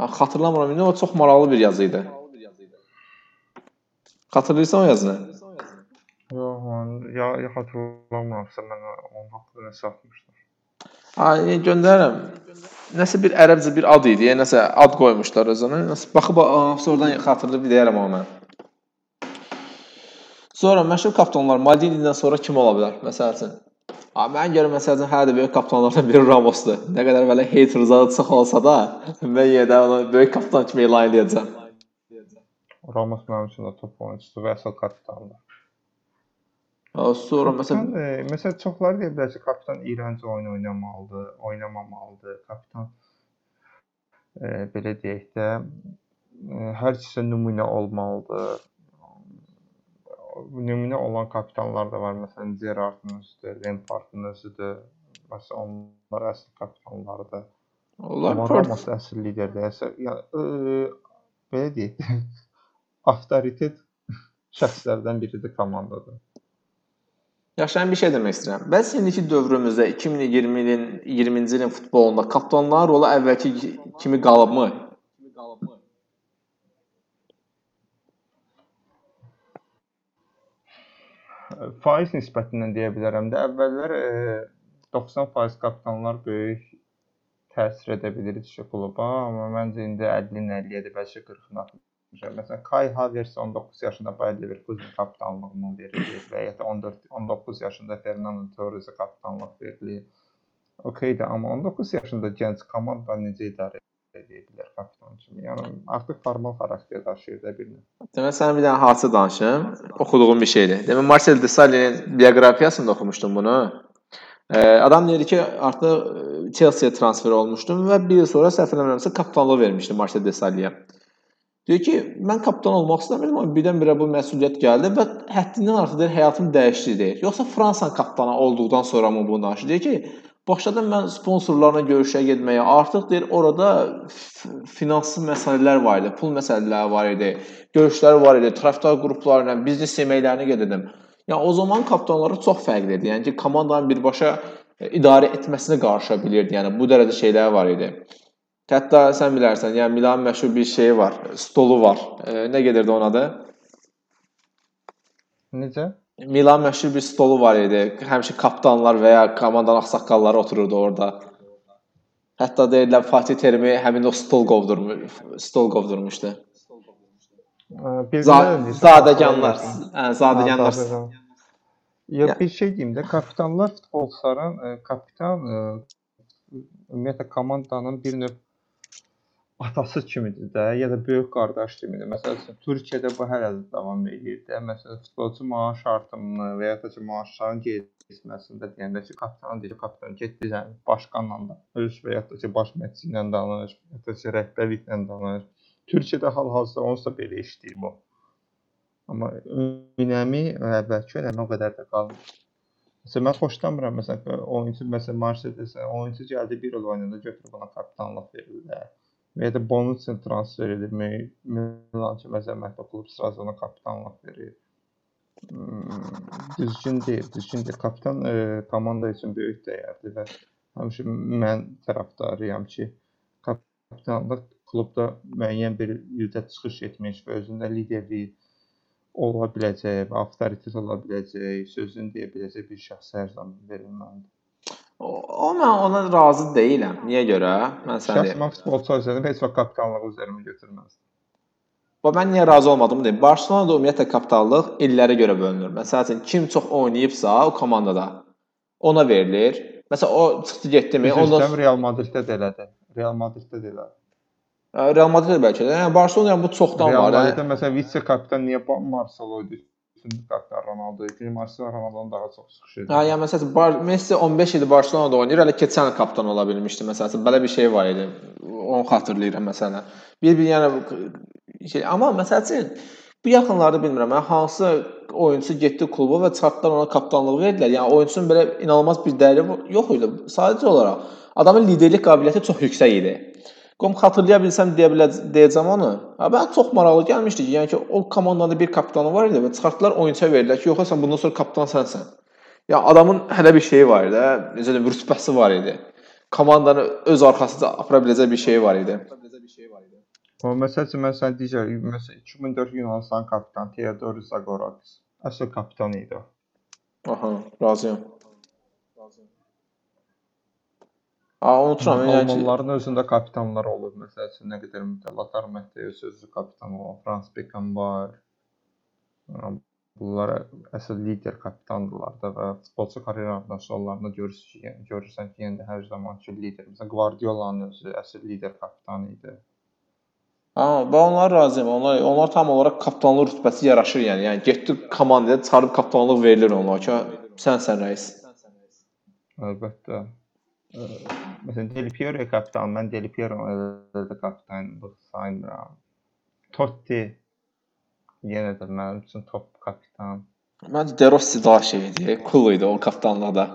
Mən xatırlamıram indi, o çox maraqlı bir yazı idi. Xatırlayırsan o yazını? Yox, ya, ya hatırlamıramsa mən onun haqqında nəsə atmışdım. Ha, yəni göndərirəm. Nəsə bir ərəbcə bir ad idi, yəni nəsə ad qoymuşlar özünə. Nəsə baxıb sonradan xatırlayıb deyərəm amma mən. Sonra məşhur kaptanlar Maldini'dən sonra kim ola bilər? Məsəl üçün. Ha, mən görə məsəl üçün hələ də böyük kaptanlardan biri Ramosdur. Nə qədər belə hater zadı çox olsa da, mən yenə də onu böyük kaptan kimi elan edəcəm. Ramos mənim üçün də top oyunçusudur və əsl kapitandır. Sonra Kapitan, məsələn e, məsələn çoxları deyə bilər ki, kapitan iyrənc oyun oynamalıdır, oynamamalıdır. Kapitan e, belə deyək də e, hər kəsə nümunə olmalıdır. Nümunə olan kapitanlar da var. Məsələn, Gerrardın özüdür, Lampardın özüdür. Məsələn, onlar əsl kapitanlardır. onlar Ramos əsl liderdir. Əsl, yəni e, belə deyək avtoritet şəxslərdən biridir komandada. Yaxşı, mən bir şey demək istəyirəm. Bəs indiki dövrümüzdə 2020 ilin 20-ci ilin futbolunda kaptanların rolu əvvəlki kimi qalıbmı? Faiz nisbətindən deyə bilərəm də. Əvvəllər e, 90% kapitanlar böyük təsir edə bilirdi ki, kluba, amma məncə indi 50-nin 50-yə bəlkə 40-ın atmışam. Məsələn, Kai Havertz 19 yaşında Bayer Leverkusen kapitanlığını verir və ya da 14 19 yaşında Fernando Torres kapitanlıq verilir. Okeydir, amma 19 yaşında gənc komanda necə idarə edə bilər kapitan kimi? Yəni artıq formal xarakter daşıyır da bir növ. Demək sənə bir dənə hadisə danışım. Oxuduğum bir şeydir. Demək Marcel Desailly'nin bioqrafiyasında oxumuşdum bunu. Adam deyir ki, artıq Chelsea-yə transfer olmuşdum və bir il sonra səhv eləmirəmsə kapitanlıq vermişdi Marcel Desailly'yə. Deyir ki, mən kapitan olmaq istəmirdim, amma birdən-birə bu məsuliyyət gəldi və həddindən artıq deyir, həyatım dəyişdi deyir. Yoxsa Fransa kapitanı olduqdan sonra mı bunu danışır? Deyir ki, başladım mən sponsorlarla görüşə getməyə. Artıq deyir orada finansi məsələlər var idi, pul məsələləri var idi, görüşlər var idi, tərəfdar qrupları ilə biznes yeməklərinə gedirdim. Yəni o zaman kapitanları çox fərqli idi. Yəni ki, komandanın birbaşa idarə etməsinə qarışa bilirdi. Yəni bu dərəcə şeylər var idi. Hətta sən bilərsən, yəni Milanın məşhur bir şeyi var, stolu var. E, nə gedirdi onun adı? Necə? Milan məşhur bir stolu var idi. Həmişə kapitanlar və ya komandanın ağsaqqalları otururdu orada. Hətta deyirlər Fatih Terimi həmin o stol qovdurmuş, stol qovdurmuşdu. Zadəganlar, hə, zadəganlar. Zadəgan. Ya Ya- bir şey deyim də, kapitanlar futbolçuların e, kapitan e, ümumiyyətlə komandanın bir növ atası kimidir də, ya da böyük qardaş kimidir. Məsəl üçün Türkiyədə bu hələ də davam edir də. Məsələn, futbolçu maaş artımını və ya da ki, maaşların gecikməsində deyəndə ki, kapitan deyir, kapitan get bizə başqanla danış və ya da ki, baş məşqçi ilə danış, ya da ki, rəhbərliklə danış. Türkiyədə hal-hazırda onsuz da belə işləyir bu. Amma önəmi əvvəlki önəmi o qədər də qalmır. Məsələn, mən xoşlamıram məsələn oyunçu məsələn Mercedes oyunçu gəldi bir il oynadı götürüb ona kapitanlıq verirlər. Və ya da bonus üçün transfer edir. Mi- Milan kimi əzəmətli klub sırası ona kapitanlıq verir. Hmm, Düzgün deyil, düzgün deyil. Kapitan e, komanda üçün böyük dəyərdir və həmişə mən tərəfdarıyam ki, kapitanlıq klubda müəyyən bir ildə çıxış etmiş və özündə liderlik ola biləcək, və avtoritet ola biləcək, sözünü deyə biləcək bir şəxsə hər zaman verilməlidir. O, mən ona razı deyiləm. Niyə görə? Mən sənə deyim. Şəxsən futbolçu olsaydım heç vaxt kapitanlığı üzərimə götürməzdim. Bax mən niyə razı olmadım deyim. Barselonada ümumiyyətlə kapitanlıq illərə görə bölünür. Məsəl üçün kim çox oynayıbsa o komandada ona verilir. Məsələn o çıxdı getdimi? Sonra Real Madriddə də elədi. Real Madriddə də elədi. Real Madrid bəlkə də. Yəni Barselona yəni bu çoxdan Real var. Madriddə Yəni, məsələn vitse kapitan niyə Marcelo idi? Üçüncü kapitan Ronaldo Marcelo Ronaldodan daha çox çıxış edir. hə, yəni məsələn Bar Messi 15 ildir Barselonada oynayır. Hələ keçən il kapitan ola bilmişdi məsələn. Belə bir şey var idi. Onu xatırlayıram məsələn. Bir-bir yəni şey amma məsəl üçün bu yaxınlarda bilmirəm. Yəni hansı oyunçu getdi kluba və çıxartdılar ona kapitanlıq verdilər. Yəni oyunçunun belə inanılmaz bir dəyəri yox idi. Sadəcə olaraq adamın liderlik qabiliyyəti çox yüksək idi. Qom xatırlaya bilsəm deyə biləcəm deyəcəm onu. Ha mən çox maraqlı gəlmişdi ki, yəni ki o komandada bir kapitanı var idi və çıxartdılar oyunçuya verdilər ki, yox sən bundan sonra kapitan sənsən. Ya adamın hələ bir şeyi var idi, hə, necə deyim, rütbəsi var idi. Komandanı öz arxasında apara biləcək bir şey var idi. O məsəl üçün mən sənə deyəcəm, məsələn 2004 Yunanistan kapitanı Theodor Zagorakis əsl kapitan idi. Aha, razıyam. A, unuturam yəni ki, Almanların özündə kapitanlar olur. Məsəl üçün nə qədər mütəl Lothar Matthäus özü kapitan olan, Franz Beckenbauer. Yəni, Bunlar əsl lider kapitandırlar da və futbolçu karyeralarında sonlarında görürsüz ki, yəni, görürsən ki, yenə də hər zamanki lider. Məsələn, Guardiola'nın özü əsl lider kapitanı idi. ha, mən onlara razıyam. Onlar onlar tam olaraq kapitanlıq rütbəsi yaraşır yəni. Yəni getdi komandaya çıxarıb kapitanlıq verilir onlara ki, sənsən rəis. Əlbəttə. Ə, Məsələn, Del Piero kapitan, mən Del Piero elə də kapitanlıq saymıram. Totti yenə də mənim üçün top kapitan. Məncə De Rossi daha şey idi, cool idi o kapitanlıqda.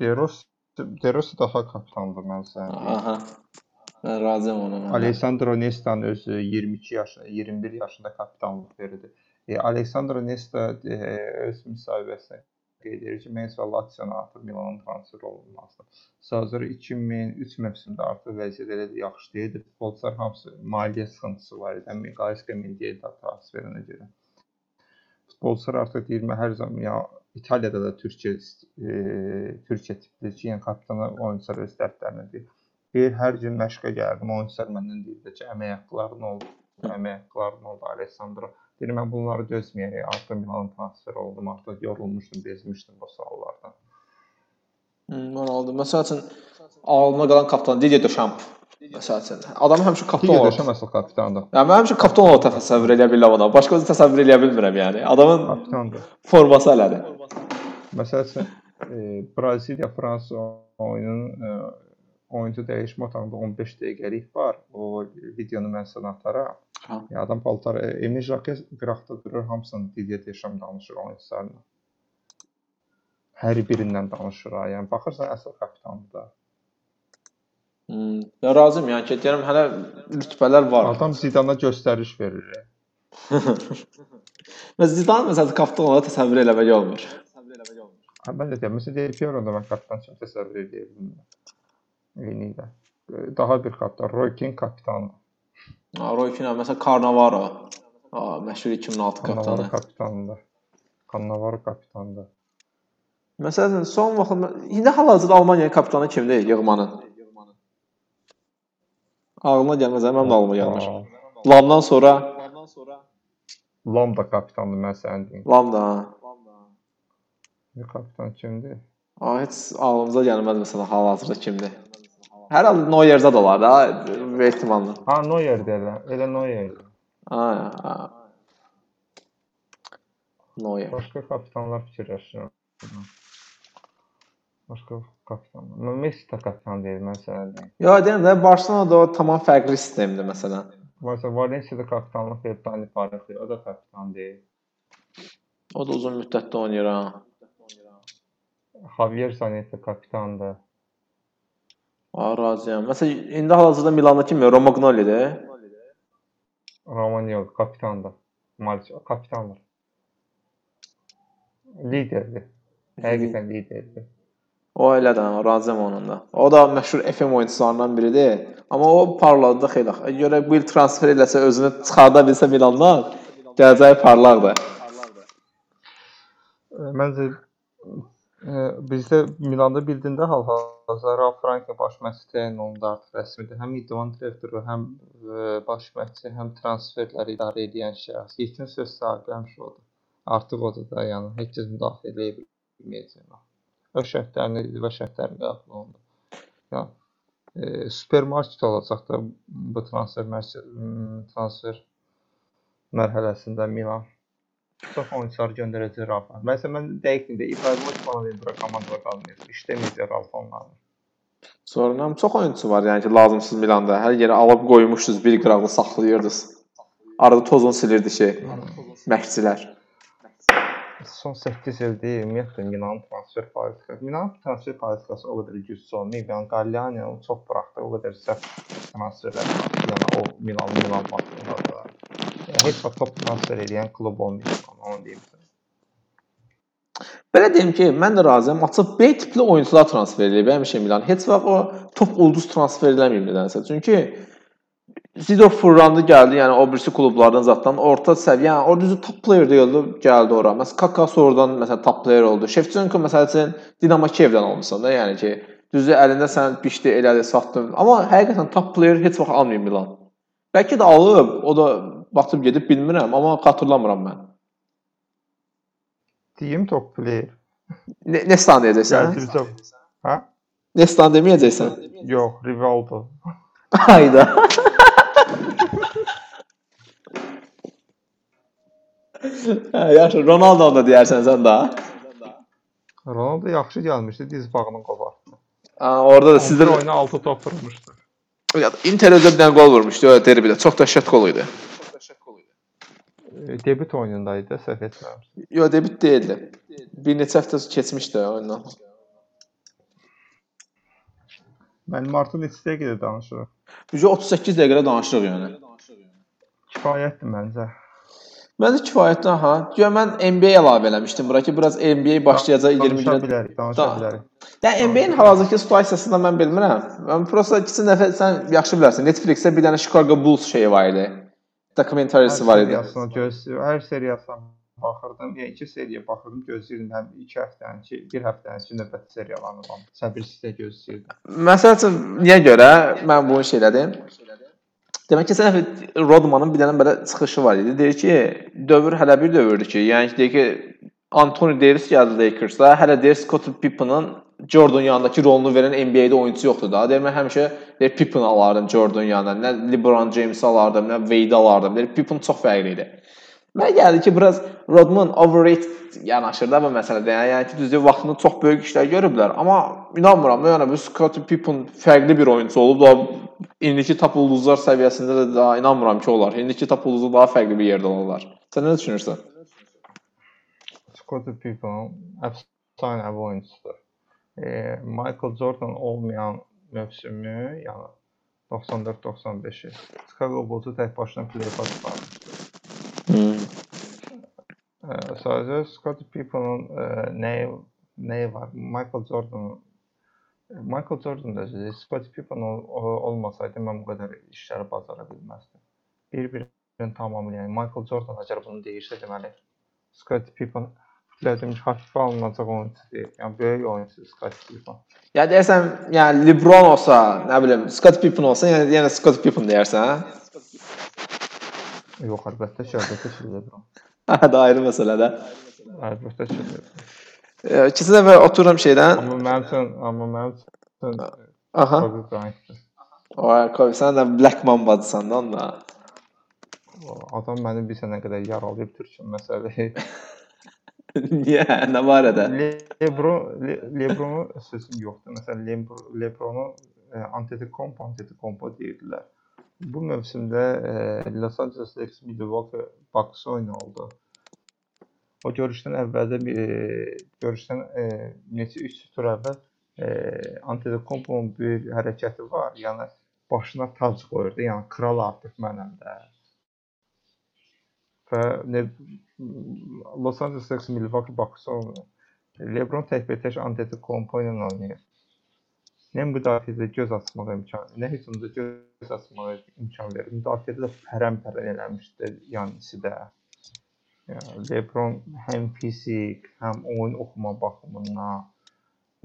De Rossi, De Rossi daha kapitandır mən sənin. Aha. Mən razıyam ona. məndən. Alessandro Nesta'nın özü 22 yaşında, 21 yaşında kapitanlıq verirdi. E, Alessandro Nesta e, öz müsahibəsində qeyd edir ki, isə Lazio-na artıq Milanın transfer olunması. Sadəcə 2003 mövsümündə artıq vəziyyət elə də yaxşı deyildi. Futbolçular hamısı maliyyə sıxıntısı var idi. Qaysqa Mendieta transferinə görə. Futbolçular artıq deyir, mən hər zaman ya İtaliyada da Türkiyə e, Türkiyə tipli yəni kapitana oyunçular öz dəftərinə deyir. Bir hər gün məşqə gəldim. Oyunçular məndən deyirdi ki, əmək haqqların oldu, əmək haqqların oldu Alessandro. Deyirəm mən bunları dözməyərək artıq Milan transfer oldum, artıq yorulmuşdum, bezmişdim bu suallardan. Hmm, Ronaldo. Məsəl üçün ağlıma qalan kapitan Didier Deschamps. Məsəl üçün adamı həmişə kapitan Digər olaraq. Deşam əsl kapitandır. Yəni mən həmişə kapitan olaraq təsəvvür edə bilirəm adamı. Başqa cür təsəvvür edə bilmirəm yəni. Adamın Kapitandır. forması elədir. Məsəl üçün e, Braziliya Fransa oyunun e, oyuncu dəyişmə otağında 15 dəqiqəlik var. O videonu mən sənə ataram. Ha. Ya adam paltar Emil Jacques qıraqda durur, hamısını Didier Deschamps danışır oyunçularla. Hər birindən danışır. Yəni baxırsan əsl kapitandır da. Hmm. Ya razıyam yəni ki, deyirəm hələ rütbələr var. Adam Zidana göstəriş verir. Və Zidane məsələn kapitan olaraq təsəvvür eləmək olmur. Ha, mən də deyirəm, məsələn, Del Piero-da mən kapitan kimi təsəvvür bilmirəm. Eyni. E, Daha bir kapitan, Roy Keane kapitanı. Roy Keane məsələn Cannavaro. Ha, məşhur 2006 Cannavaro kapitanı. kapitanıdır. Cannavaro kapitanıdır. Məsələn son vaxt indi hal-hazırda Almaniyanın kapitanı kimdir? Yığmanın. Ağlıma gəlməz, mənim də ağlıma gəlmir. Aa, Lamdan sonra Lam da kapitandır mən sənin deyim. Lam da. ha. Bir kapitan kimdir? Aa, heç ağlımıza gəlməz məsələn hal-hazırda kimdir. Hər halda Neuer zad olar da bir ehtimalla. Ha, Neuer deyirlər. Elə Neuer. Ha, ha. Neuer. Başqa kapitanlar fikirləşirəm. Başqa kapitanlar. Mən Messi də kapitan deyil, mən sənə deyim. Ya deyirəm də Barselonada o tamam fərqli sistemdir məsələn. Məsələn, Valencia-da kapitanlıq edib Dani Parejo, o da kapitan deyil. O da uzun müddətdə oynayır ha. Javier Zanetti kapitandır. Ha, razıyam. Məsələn indi hal-hazırda Milanda kim? Romagnoli'dir. Romagnoli kapitandır. Maalesef kapitandır. Liderdir. Həqiqətən liderdir. O elə də razıyam onunla. O da məşhur FM oyunçularından biridir. Amma o parladı xeyli. Görə bu il transfer eləsə özünü çıxarda bilsə Milandan, gələcəyi parlaqdır. Məncə bizdə Milanda bildiyində hal-hazırda Ralf Rangnick baş məşqçi təyin olundu artıq rəsmidir. Həm idman direktoru, həm baş məşqçi, həm transferləri idarə edən şəxs. Yekun söz sahibi həmişə odur. Artıq odur da, yəni heç kəs müdaxilə edə bilməyəcək. O şərtlərini və şərtlərini qəbul olundu. Yəni e, supermarket olacaq da bu transfer transfer mərhələsində Milan çox oyunçular göndərəcək Rafa. Məsələn, mən dəqiq də İbrahimovic falan deyir bura komandada qalmayacaq. İşləməyəcək Rafa onlarla. Sonra çox oyunçu var, yəni ki, lazımsız Milanda. Hər yerə alıb qoymuşdunuz, bir qıraqlı saxlayırdınız. Arada tozunu silirdi ki, məşqçilər. Son 8 ildir ümumiyyətlə Milanın transfer politikası. Milanın transfer politikası o qədər güclü olmayıb. Yəni Galliani çox buraxdı. O qədər sərt transferlər. Yəni o Milan Milan vaxtında da. Yəni, heç vaxt top transfer edən klub olmayıb. Onu deyim. Belə deyim ki, mən də razıyam. Açıq B tipli oyunçular transfer edib həmişə Milan. Heç vaxt o top ulduz transfer eləməyib nədənsə. Çünki Zido fırlandı gəldi, yəni o birisi klublardan zatdan orta səviyyə, yəni o düzü top player deyildi, gəldi ora. Məsələn Kaka sonradan məsələn top player oldu. Shevchenko məsəl üçün Dinamo Kievdən olmusan da, yəni ki, düzü əlində sən biçdi, elədi, satdın. Amma həqiqətən top player heç vaxt almayıb Milan. Bəlkə də alıb, o da batıb gedib bilmirəm, amma xatırlamıram mən. Deyim top player. Ne Nestan deyəcəksən? Gəldirəcəm. Hə? Nestan deməyəcəksən? Yox, Rivaldo. Hayda. Hə, yaxşı, Ronaldo da deyərsən sən də. Ronaldo yaxşı gəlmişdi, diz bağını qopartdı. Ha, orada da sizin oyuna 6 top vurmuşdu. Inter özü bir dənə gol vurmuşdu o derbidə. Çox dəhşət gol idi. Debüt oyunundaydı, səhv etmirəmsə. Yo, debüt deyildi. Bir neçə həftə keçmişdi oyundan. Mən Martın neçə dəqiqədə danışırıq. Bücə 38 dəqiqə danışırıq yəni. Kifayətdir məncə. Məncə kifayətdir ha. Güya mən NBA əlavə eləmişdim bura ki, biraz NBA başlayacaq 20 Danışa günə. bilərik, danışa Da- bilərik. Yəni NBA-nin hal-hazırki situasiyasını mən bilmirəm. Mən prosta keçən dəfə sən yaxşı bilərsən. Netflix-də bir dənə Chicago Bulls şeyi var idi. Dokumentarisi var idi. seriyasına gözləyir. Hər seriyasına baxırdım. Yəni iki seriya baxırdım, gözləyirdim həm 2 həftənin ki, 1 həftənin ki, növbəti seriyalarını falan. Səbirsizlə gözləyirdim. Məsəl üçün niyə görə mən bunu şey elədim? Demək ki, sən Rodmanın bir dənə belə çıxışı var idi. Deyir ki, dövr hələ bir dövrdür ki, yəni ki, deyir ki, Anthony Davis gəldi Lakers'a, hələ deyir Scottie Pippen'ın Jordan yanındakı rolunu verən NBA-də oyunçu yoxdur da. Deyir mən həmişə deyir Pippen alardım Jordan yanına, nə LeBron James alardım, nə Wade alardım. Deyir Pippen çox fərqli idi. Mənə gəldi ki, biraz Rodman overrated yanaşır da bu məsələdə. Yəni, yəni ki, düzdür, vaxtında çox böyük işlər görüblər, amma inanmıram da, yəni bu Scottie Pippen fərqli bir oyunçu olub da indiki top ulduzlar səviyyəsində də daha inanmıram ki, olar. İndiki top ulduzu daha fərqli bir yerdə olarlar. Sən nə düşünürsən? Scottie Pippen əfsanə bir oyunçudur. E, Michael Jordan olmayan mövsümü, yəni 94-95-i Chicago Bulls-u tək başına play-off'a çıxarmışdı. Hmm. E, sadəcə Scottie Pippen'ın e, nəyi nəyi var? Michael Jordan Michael Jordan da Scottie Pippen ol, ol- olmasaydı mən bu qədər işləri bacara bilməzdim. Bir-birini tamamlayan Michael Jordan əgər bunu deyirsə deməli Scottie Pippen fikirlədim ki, hafifə alınacaq oyunçu deyil. Yəni böyük oyunçu Scottie Pippen. Ya deyirsən, yəni LeBron olsa, nə bilim, Scottie Pippen olsa, yəni yenə Scottie Pippen deyərsən, hə? Yox, əlbəttə ki, əlbəttə ki, LeBron. Hə, da ayrı məsələdə. Əlbəttə ki. E, İkinci dəfə otururam şeydən. Amma mənim üçün, amma mənim üçün Aha. Kobe Bryant'dır. Vay Kobe sən də Black Mamba'dısan da onda. Adam məni bir sənə qədər yaralayıb Türkün məsələyi. Niyə? Nə barədə? Lebron Le, Lebron'u sözüm yoxdur. Məsələn Lebron, Lebron'u e, Antetokounmpo Antetokounmpo deyirdilər. Bu mövsümdə e, Los Angeles Lakers Milwaukee Bucks oyunu oldu. O görüşdən əvvəldə e, görüşdən e, neçə 3 tur əvvəl e, Antetokounmpo'nun bir hərəkəti var. Yəni başına tac qoyurdu. Yəni kral artıq mənəm də. Və ne, Los Angeles Lakers Milwaukee Bucks oyunu. LeBron təkbətək Antetokounmpo ilə oynayır. Nə müdafiədə göz açmağa imkan, nə hücumda göz açmağa imkan verir. Müdafiədə də pərəm-pərən eləmişdi Yanisi də. Yəni LeBron həm fizik, həm oyun oxuma baxımından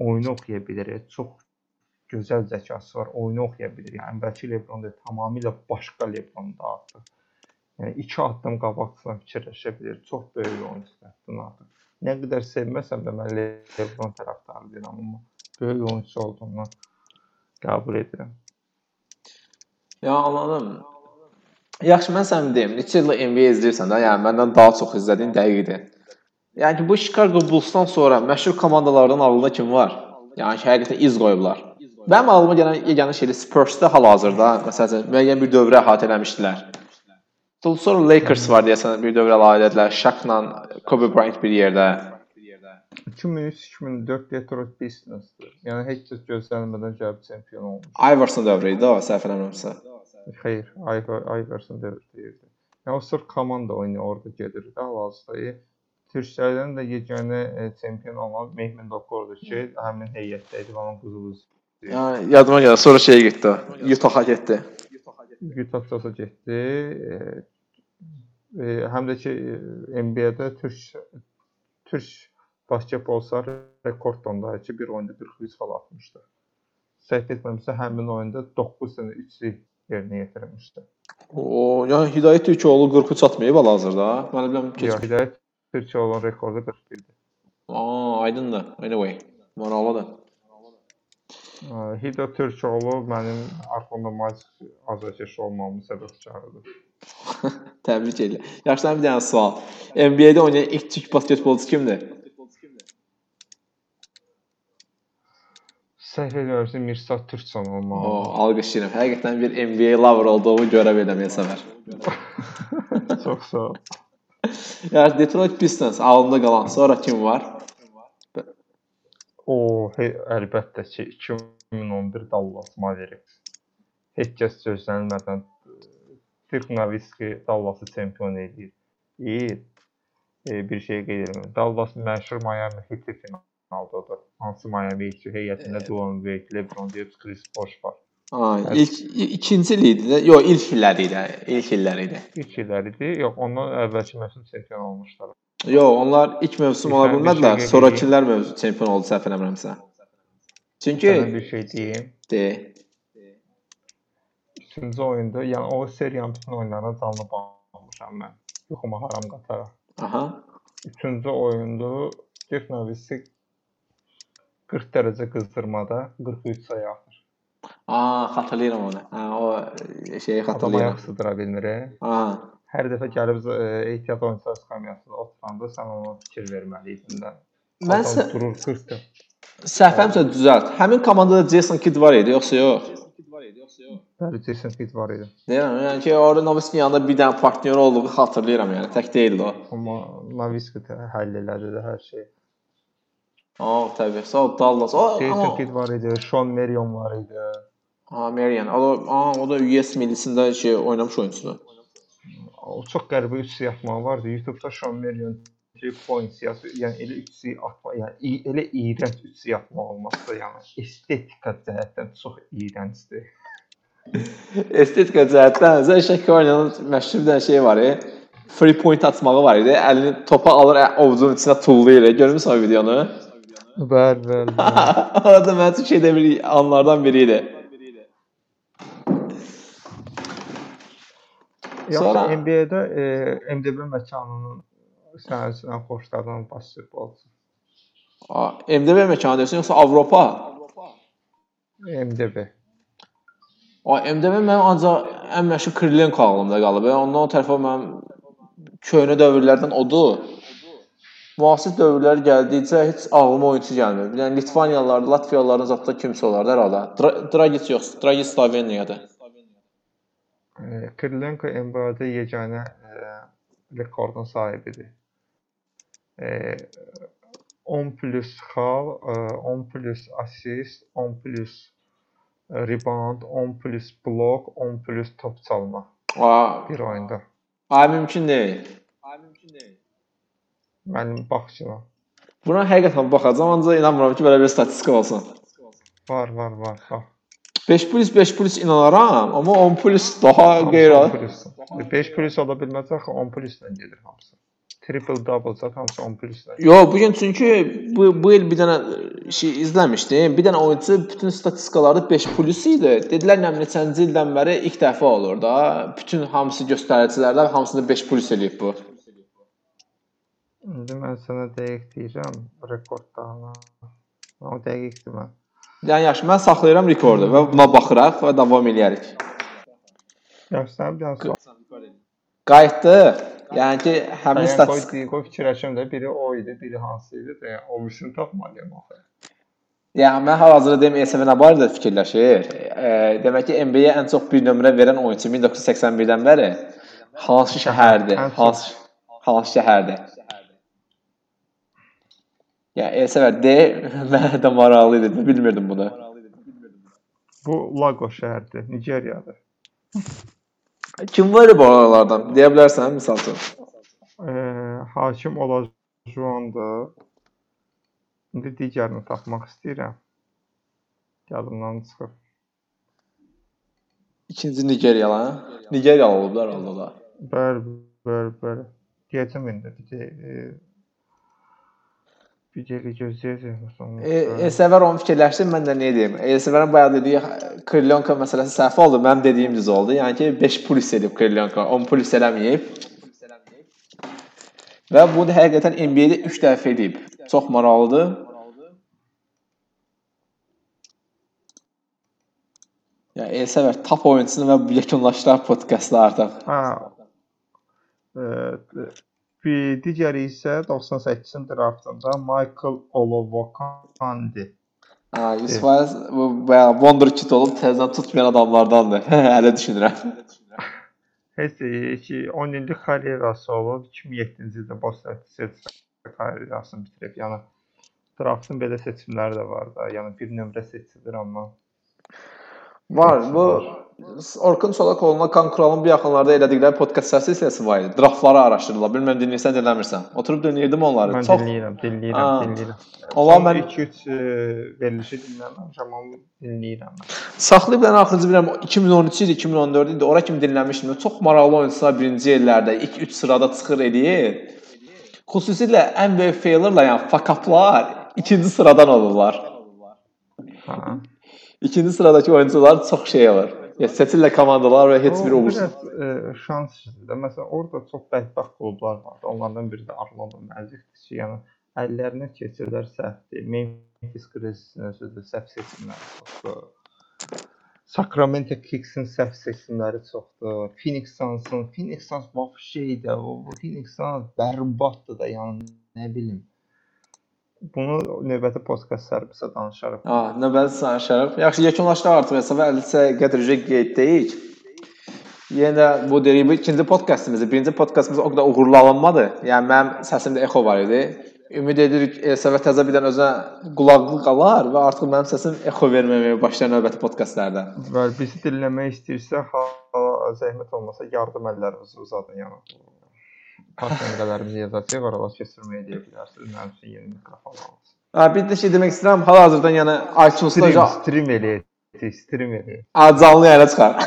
oyunu oxuya bilir. Çox gözəl zəkası var. Oyunu oxuya bilir. Yəni əvvəlki LeBron da tamamilə başqa LeBrondur artıq. Yəni iki addım qabaqdan fikirləşə bilir. Çox böyük oyunçudur həddən artıq. Nə qədər sevməsəm də mən LeBron tərəfdarı deyirəm, amma böyük oyunçu olduğundan qəbul edirəm. Ya anladım. Yaxşı, mən sənə deyim, neçə il NBA izləyirsən də, yəni məndən daha çox izlədiyin dəqiqdir. Yəni ki, bu Chicago Bulls-dan sonra məşhur komandalardan ağlında kim var? Yəni ki, həqiqətən iz qoyublar. Mənim ağlıma gələn yeganə şey Spurs-da hal-hazırda, məsələn, müəyyən bir dövrə əhatə eləmişdilər. Sonra Lakers var deyəsən, bir dövrə əhatə etdilər. Shaq-la Kobe Bryant bir yerdə. 2003-2004 Detroit Pistons-dur. Yəni heç kəs gözlənmədən gəlib çempion olmuş. Iverson dövrü idi o, səhv eləmirəmsə. Xeyr, Iver- Iverson dövr deyirdi. Yəni o sırf komanda oyunu orada gedirdi hal-hazırda. Türklərdən də yeganə e, çempion olan Mehmet Okordur ki, həmin heyətdə idi onun qızılı Yəni yadıma gəlir, sonra şeyə getdi. o, Utah-a getdi. Utah Jazz-a getdi. Həm də ki e, NBA-də türk türk basketbolçular rekord onda ki, bir oyunda 43 xal atmışdı. Səhv etmirəmsə həmin oyunda 9 dənə üçlük yerinə yetirmişdi. O, yəni Hidayət Türkoğlu 43 atmayıb hal-hazırda. Mən bilmirəm Yox, keçmiş. Hidayət Türkiyə olan rekordu 41-dir. Aa, aydındır. Anyway, maraqlıdır. Hida Türkoğlu mənim arxamda maç azarkeş olmamın səbəbkarıdır. Təbrik edirəm. Yaxşı, sənin bir dənə sual. NBA-də oynayan ilk türk basketbolçu kimdir? Səhv edirəmsə Mirsad Türkçan O, olmalı. alqışlayıram. Həqiqətən bir NBA lover olduğumu görə bilirəm Yasəvər. Çox sağ ol. Yəni Detroit Pistons ağlımda qalan. Sonra kim var? O, he, əlbəttə ki 2011 Dallas Mavericks. Heç kəs gözlənilmədən Dirk Nowitzki Dallası çempion edir. İyi e, bir şey qeyd edirəm. Dallas məşhur Miami Heat finaldadır. Hansı Miami Heat heyətində Dwayne Wade, LeBron James, Chris Bosh var. Aa, ilk ikinci il idi də. Yox, ilk illəri idi. İlk illəri idi. İlk illər idi. Yox, ondan əvvəlki mövsüm çempion olmuşlar. Yox, onlar ilk mövsüm ola bilmədilər. şey Sonrakilər mövsüm çempion oldu səhv eləmirəmsə. Çünki Sənə bir şey deyim. de. Üçüncü oyunda, yəni o seriyanın bütün oyunlarına canlı baxmışam mən. Yuxuma haram qataraq. Aha. Üçüncü oyunda Dirk Nowitzki 40 dərəcə qızdırmada 43 sayı atır. Aa, xatırlayıram onu. Hə, o e, şeyi Adam xatırlayıram. ayaq sıdıra bilmir. Aha. Hər dəfə gəlib e, ehtiyat oyunçular skamyasında oturanda sən ona fikir verməli idin də. Mən sə- durur 40 da. Səhvəmsə düzəlt. Həmin komandada Jason Kidd var idi, yoxsa yox? Bəli, Jason Kidd var idi. Deyirəm, yəni ki, orada Nowitzki yanında bir dənə partnyor olduğu xatırlayıram, yəni tək deyildi o. Amma Nowitzki də həll elədi də hər şey. Aa, təbii. Sağ ol Dallas. O Jason Kidd var idi, Sean Marion var idi. Aa, Marian. O da, o da US millisində şey oynamış oyunçudur. O çox qəribə üç yatmağı vardı. YouTube-da ki, point siyasi, yəni elə üçü atma, yəni elə iyrənc üçü yatma olması da, yəni estetika cəhətdən çox iyrəncdir. Estetika cəhətdən Zə Şəkəryanın məşhur bir şey var, e. Free point atmağı var idi. Əlini topa alır, ovucunun içinə tullayır. Görmüsən o videonu? Bəli, bəli. bəli. Orada mənim üçün şeydə bir anlardan biri idi. Yaxşı, Sonra- NBA-də e, MDB məkanının sənəsindən xoşlanan basketbolçu. A, MDB məkanı deyirsən yoxsa Avropa? MDB. A, MDB mənim ancaq ən məşhur Krylenko ağlımda qalıb. Ondan o tərəfə mənim köhnə dövrlərdən odur. Müasir dövrlər gəldikcə heç ağlıma oyunçu gəlmir. Yəni Litvaniyalılar, Latviyalıların zətdə kimsə olardı hər halda. Dra Dragic yox, Dragic Sloveniyadır. E, Krylenko NBA-da yeganə e, rekordun sahibidir. E, 10 plus xal, e, 10 plus assist, 10 plus e, rebound, 10 plus blok, 10 plus top çalma A, bir oyunda. ay mümkün deyil. Mənim baxışıma. Buna həqiqətən baxacağam, ancaq inanmıram ki, belə bir statistika olsun. Var, var, var. Bax. 5 plus 5 plus inanaram, amma 10 plus daha qeyri. 10 plus. 5 plus ola bilməz axı 10 plusla gedir hamısı. Triple double zət hamısı 10 plusla. Yo, bu gün çünki bu bu il bir dənə şey izləmişdim. Bir dənə oyunçu bütün statistikaları 5 plus idi. Dedilər nə neçənci ildən bəri ilk dəfə olur da. Bütün hamısı göstəricilərdə hamısında 5 plus eləyib bu. İndi mən sənə dəqiq deyirəm rekordlarına. Amma dəqiqdir mən. Yəni yaxşı, mən saxlayıram rekordu və buna baxıraq və davam eləyərik. Yaxşı, sən bir sual. Qayıtdı. Yəni ki, həmin Qoy, statistika qoy, fikirləşim də biri o idi, biri hansı idi də, yəni o birisini tapmalıyam axı. Yəni mən hal-hazırda deyim ESV nə barədə fikirləşir. E, demək ki, NBA-yə ən çox bir nömrə verən oyunçu 1981-dən bəri hansı şəhərdir? Hansı hansı şəhərdir? Ya ESV D mənə də maraqlı idi. Bilmirdim bunu. Bu Lagos şəhəridir, Nigeriyadır. Kim var bu aralardan? Deyə bilərsən misal üçün. Ee, hakim olacağında indi digərini tapmaq istəyirəm. Yadımdan çıxıb. İkinci Nigeriyalı, ha? Nigeriyalı olublar Allah. Bəli, bəli, bəli. Deyəcəm indi bir də e, bir dəqiqə gözləyəcəm sonra. E, ESV onu fikirləşdim, mən də nə deyim? ESV-nin bayaq dediyi Krylenko məsələsi səhv oldu. Mənim dediyim düz oldu. Yəni ki, 5 plus edib Krylenko, 10 plus eləməyib. Və bu da həqiqətən NBA-də 3 dəfə edib. Çox maraqlıdır. Ya ESV top oyunçusunu və yekunlaşdıran podkastda artıq. Hə. E, bir digəri isə 98-ci draftında Michael Olowokandi. Ha, 100% bu bayağı wonder kid olub təzədən tutmayan adamlardandır. Hələ düşünürəm. Heç ki 10 illik karyerası olub, 2007-ci ildə Boston Celtics karyerasını bitirib. Yəni draftın belə seçimləri də var da. Yəni bir nömrə seçilir amma Var. Bu Orkun Çolakoğlu'na Kan Kural'ın bir yaxınlarda elədikləri podkast seriyası var idi. Draftları araşdırırlar. Bilmirəm dinləyirsən, dinləmirsən. Oturub dinləyirdim onları. mən Çox dinləyirəm, dinləyirəm, Ha. dinləyirəm. Onlar mən 2-3 e, verilişi dinləməmişəm, amma dinləyirəm. saxlayıb da axırıncı bilirəm 2013 idi, 2014 idi. Ora kimi dinləmişdim. Çox maraqlı oyunçular birinci yerlərdə, ilk 3 sırada çıxır eləyir. Xüsusilə ən böyük failurlar, yəni fuck-uplar ikinci sıradan olurlar. Hə. İkinci sıradakı oyuncular çox şey olur. Ya seçirlər komandalar və heç biri O uğursuz. biraz e, şans işidir. Məsələn, orada çox bədbəxt klublar var. Onlardan biri də Orlando Magicdir ki, yəni əllərinə keçirlər səhvdir. Memphis Grizzlies-in özü səhv seçimləri çoxdur. Sacramento Kings-in səhv seçimləri çoxdur. Phoenix Suns-ın Phoenix Suns vəbşeydə, o Phoenix Suns bərbaddır da, yəni nə bilim. Bunu növbəti podkast sərbisə danışarıq. Ha, növbəti danışarıq. Yaxşı, yekunlaşdıq artıq hesab 50-sə gətirəcək qeyddəyik. Yenə də bu bu ikinci podkastımızdır. Birinci podkastımız o qədər uğurlu alınmadı. Yəni mənim səsimdə echo var idi. Ümid edirik ESV təzə birdən özünə qulaqlıq alar və artıq mənim səsim echo verməməyə başlar növbəti podkastlarda. Və bizi dinləmək istəyirsə, hala zəhmət olmasa yardım əllərinizi uzadın yəni. Partnerlərimizi yazacağıq, oralar keçirməyə deyə bilərsiniz. Mənim üçün yeni mikrofon alın. Ha, bir də şey demək istəyirəm, hal-hazırda yəni iTunes-da Stream, stream eləyək, stream eləyək. Ha, canlı yayına çıxar.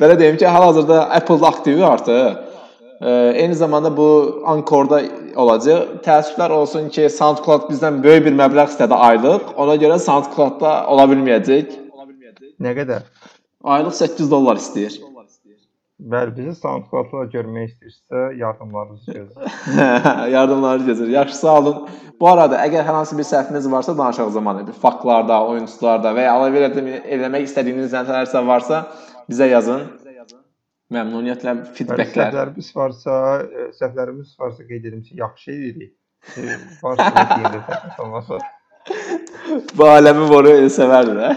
Belə deyim ki, hal-hazırda Apple-da aktivdir artıq. Ee, eyni zamanda bu Anchor-da olacaq. Təəssüflər olsun ki, SoundCloud bizdən böyük bir məbləğ istədi aylıq. Ona görə SoundCloud-da ola bilməyəcək. Nə qədər? Aylıq 8 dollar istəyir. Bəli, bizi SoundCloud-da görmək istəyirsə, yardımlarınızı gözləyirəm. Yardımları gəzir. Yaxşı, sağ olun. Bu arada əgər hər hansı bir səhviniz varsa danışaq zamanı, bir faktlarda, oyunçularda və ya əlavə eləmək istədiyiniz nələrsə varsa bizə yazın. Məmnuniyyətlə feedbacklər. səhvlərimiz varsa, e, səhvlərimiz varsa qeyd edim ki, yaxşı edirik. E, Varsa yerdə səhv olmasa. Bu aləmi boru elə sevərdi də.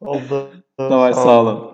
Oldu. Davay, sağ olun.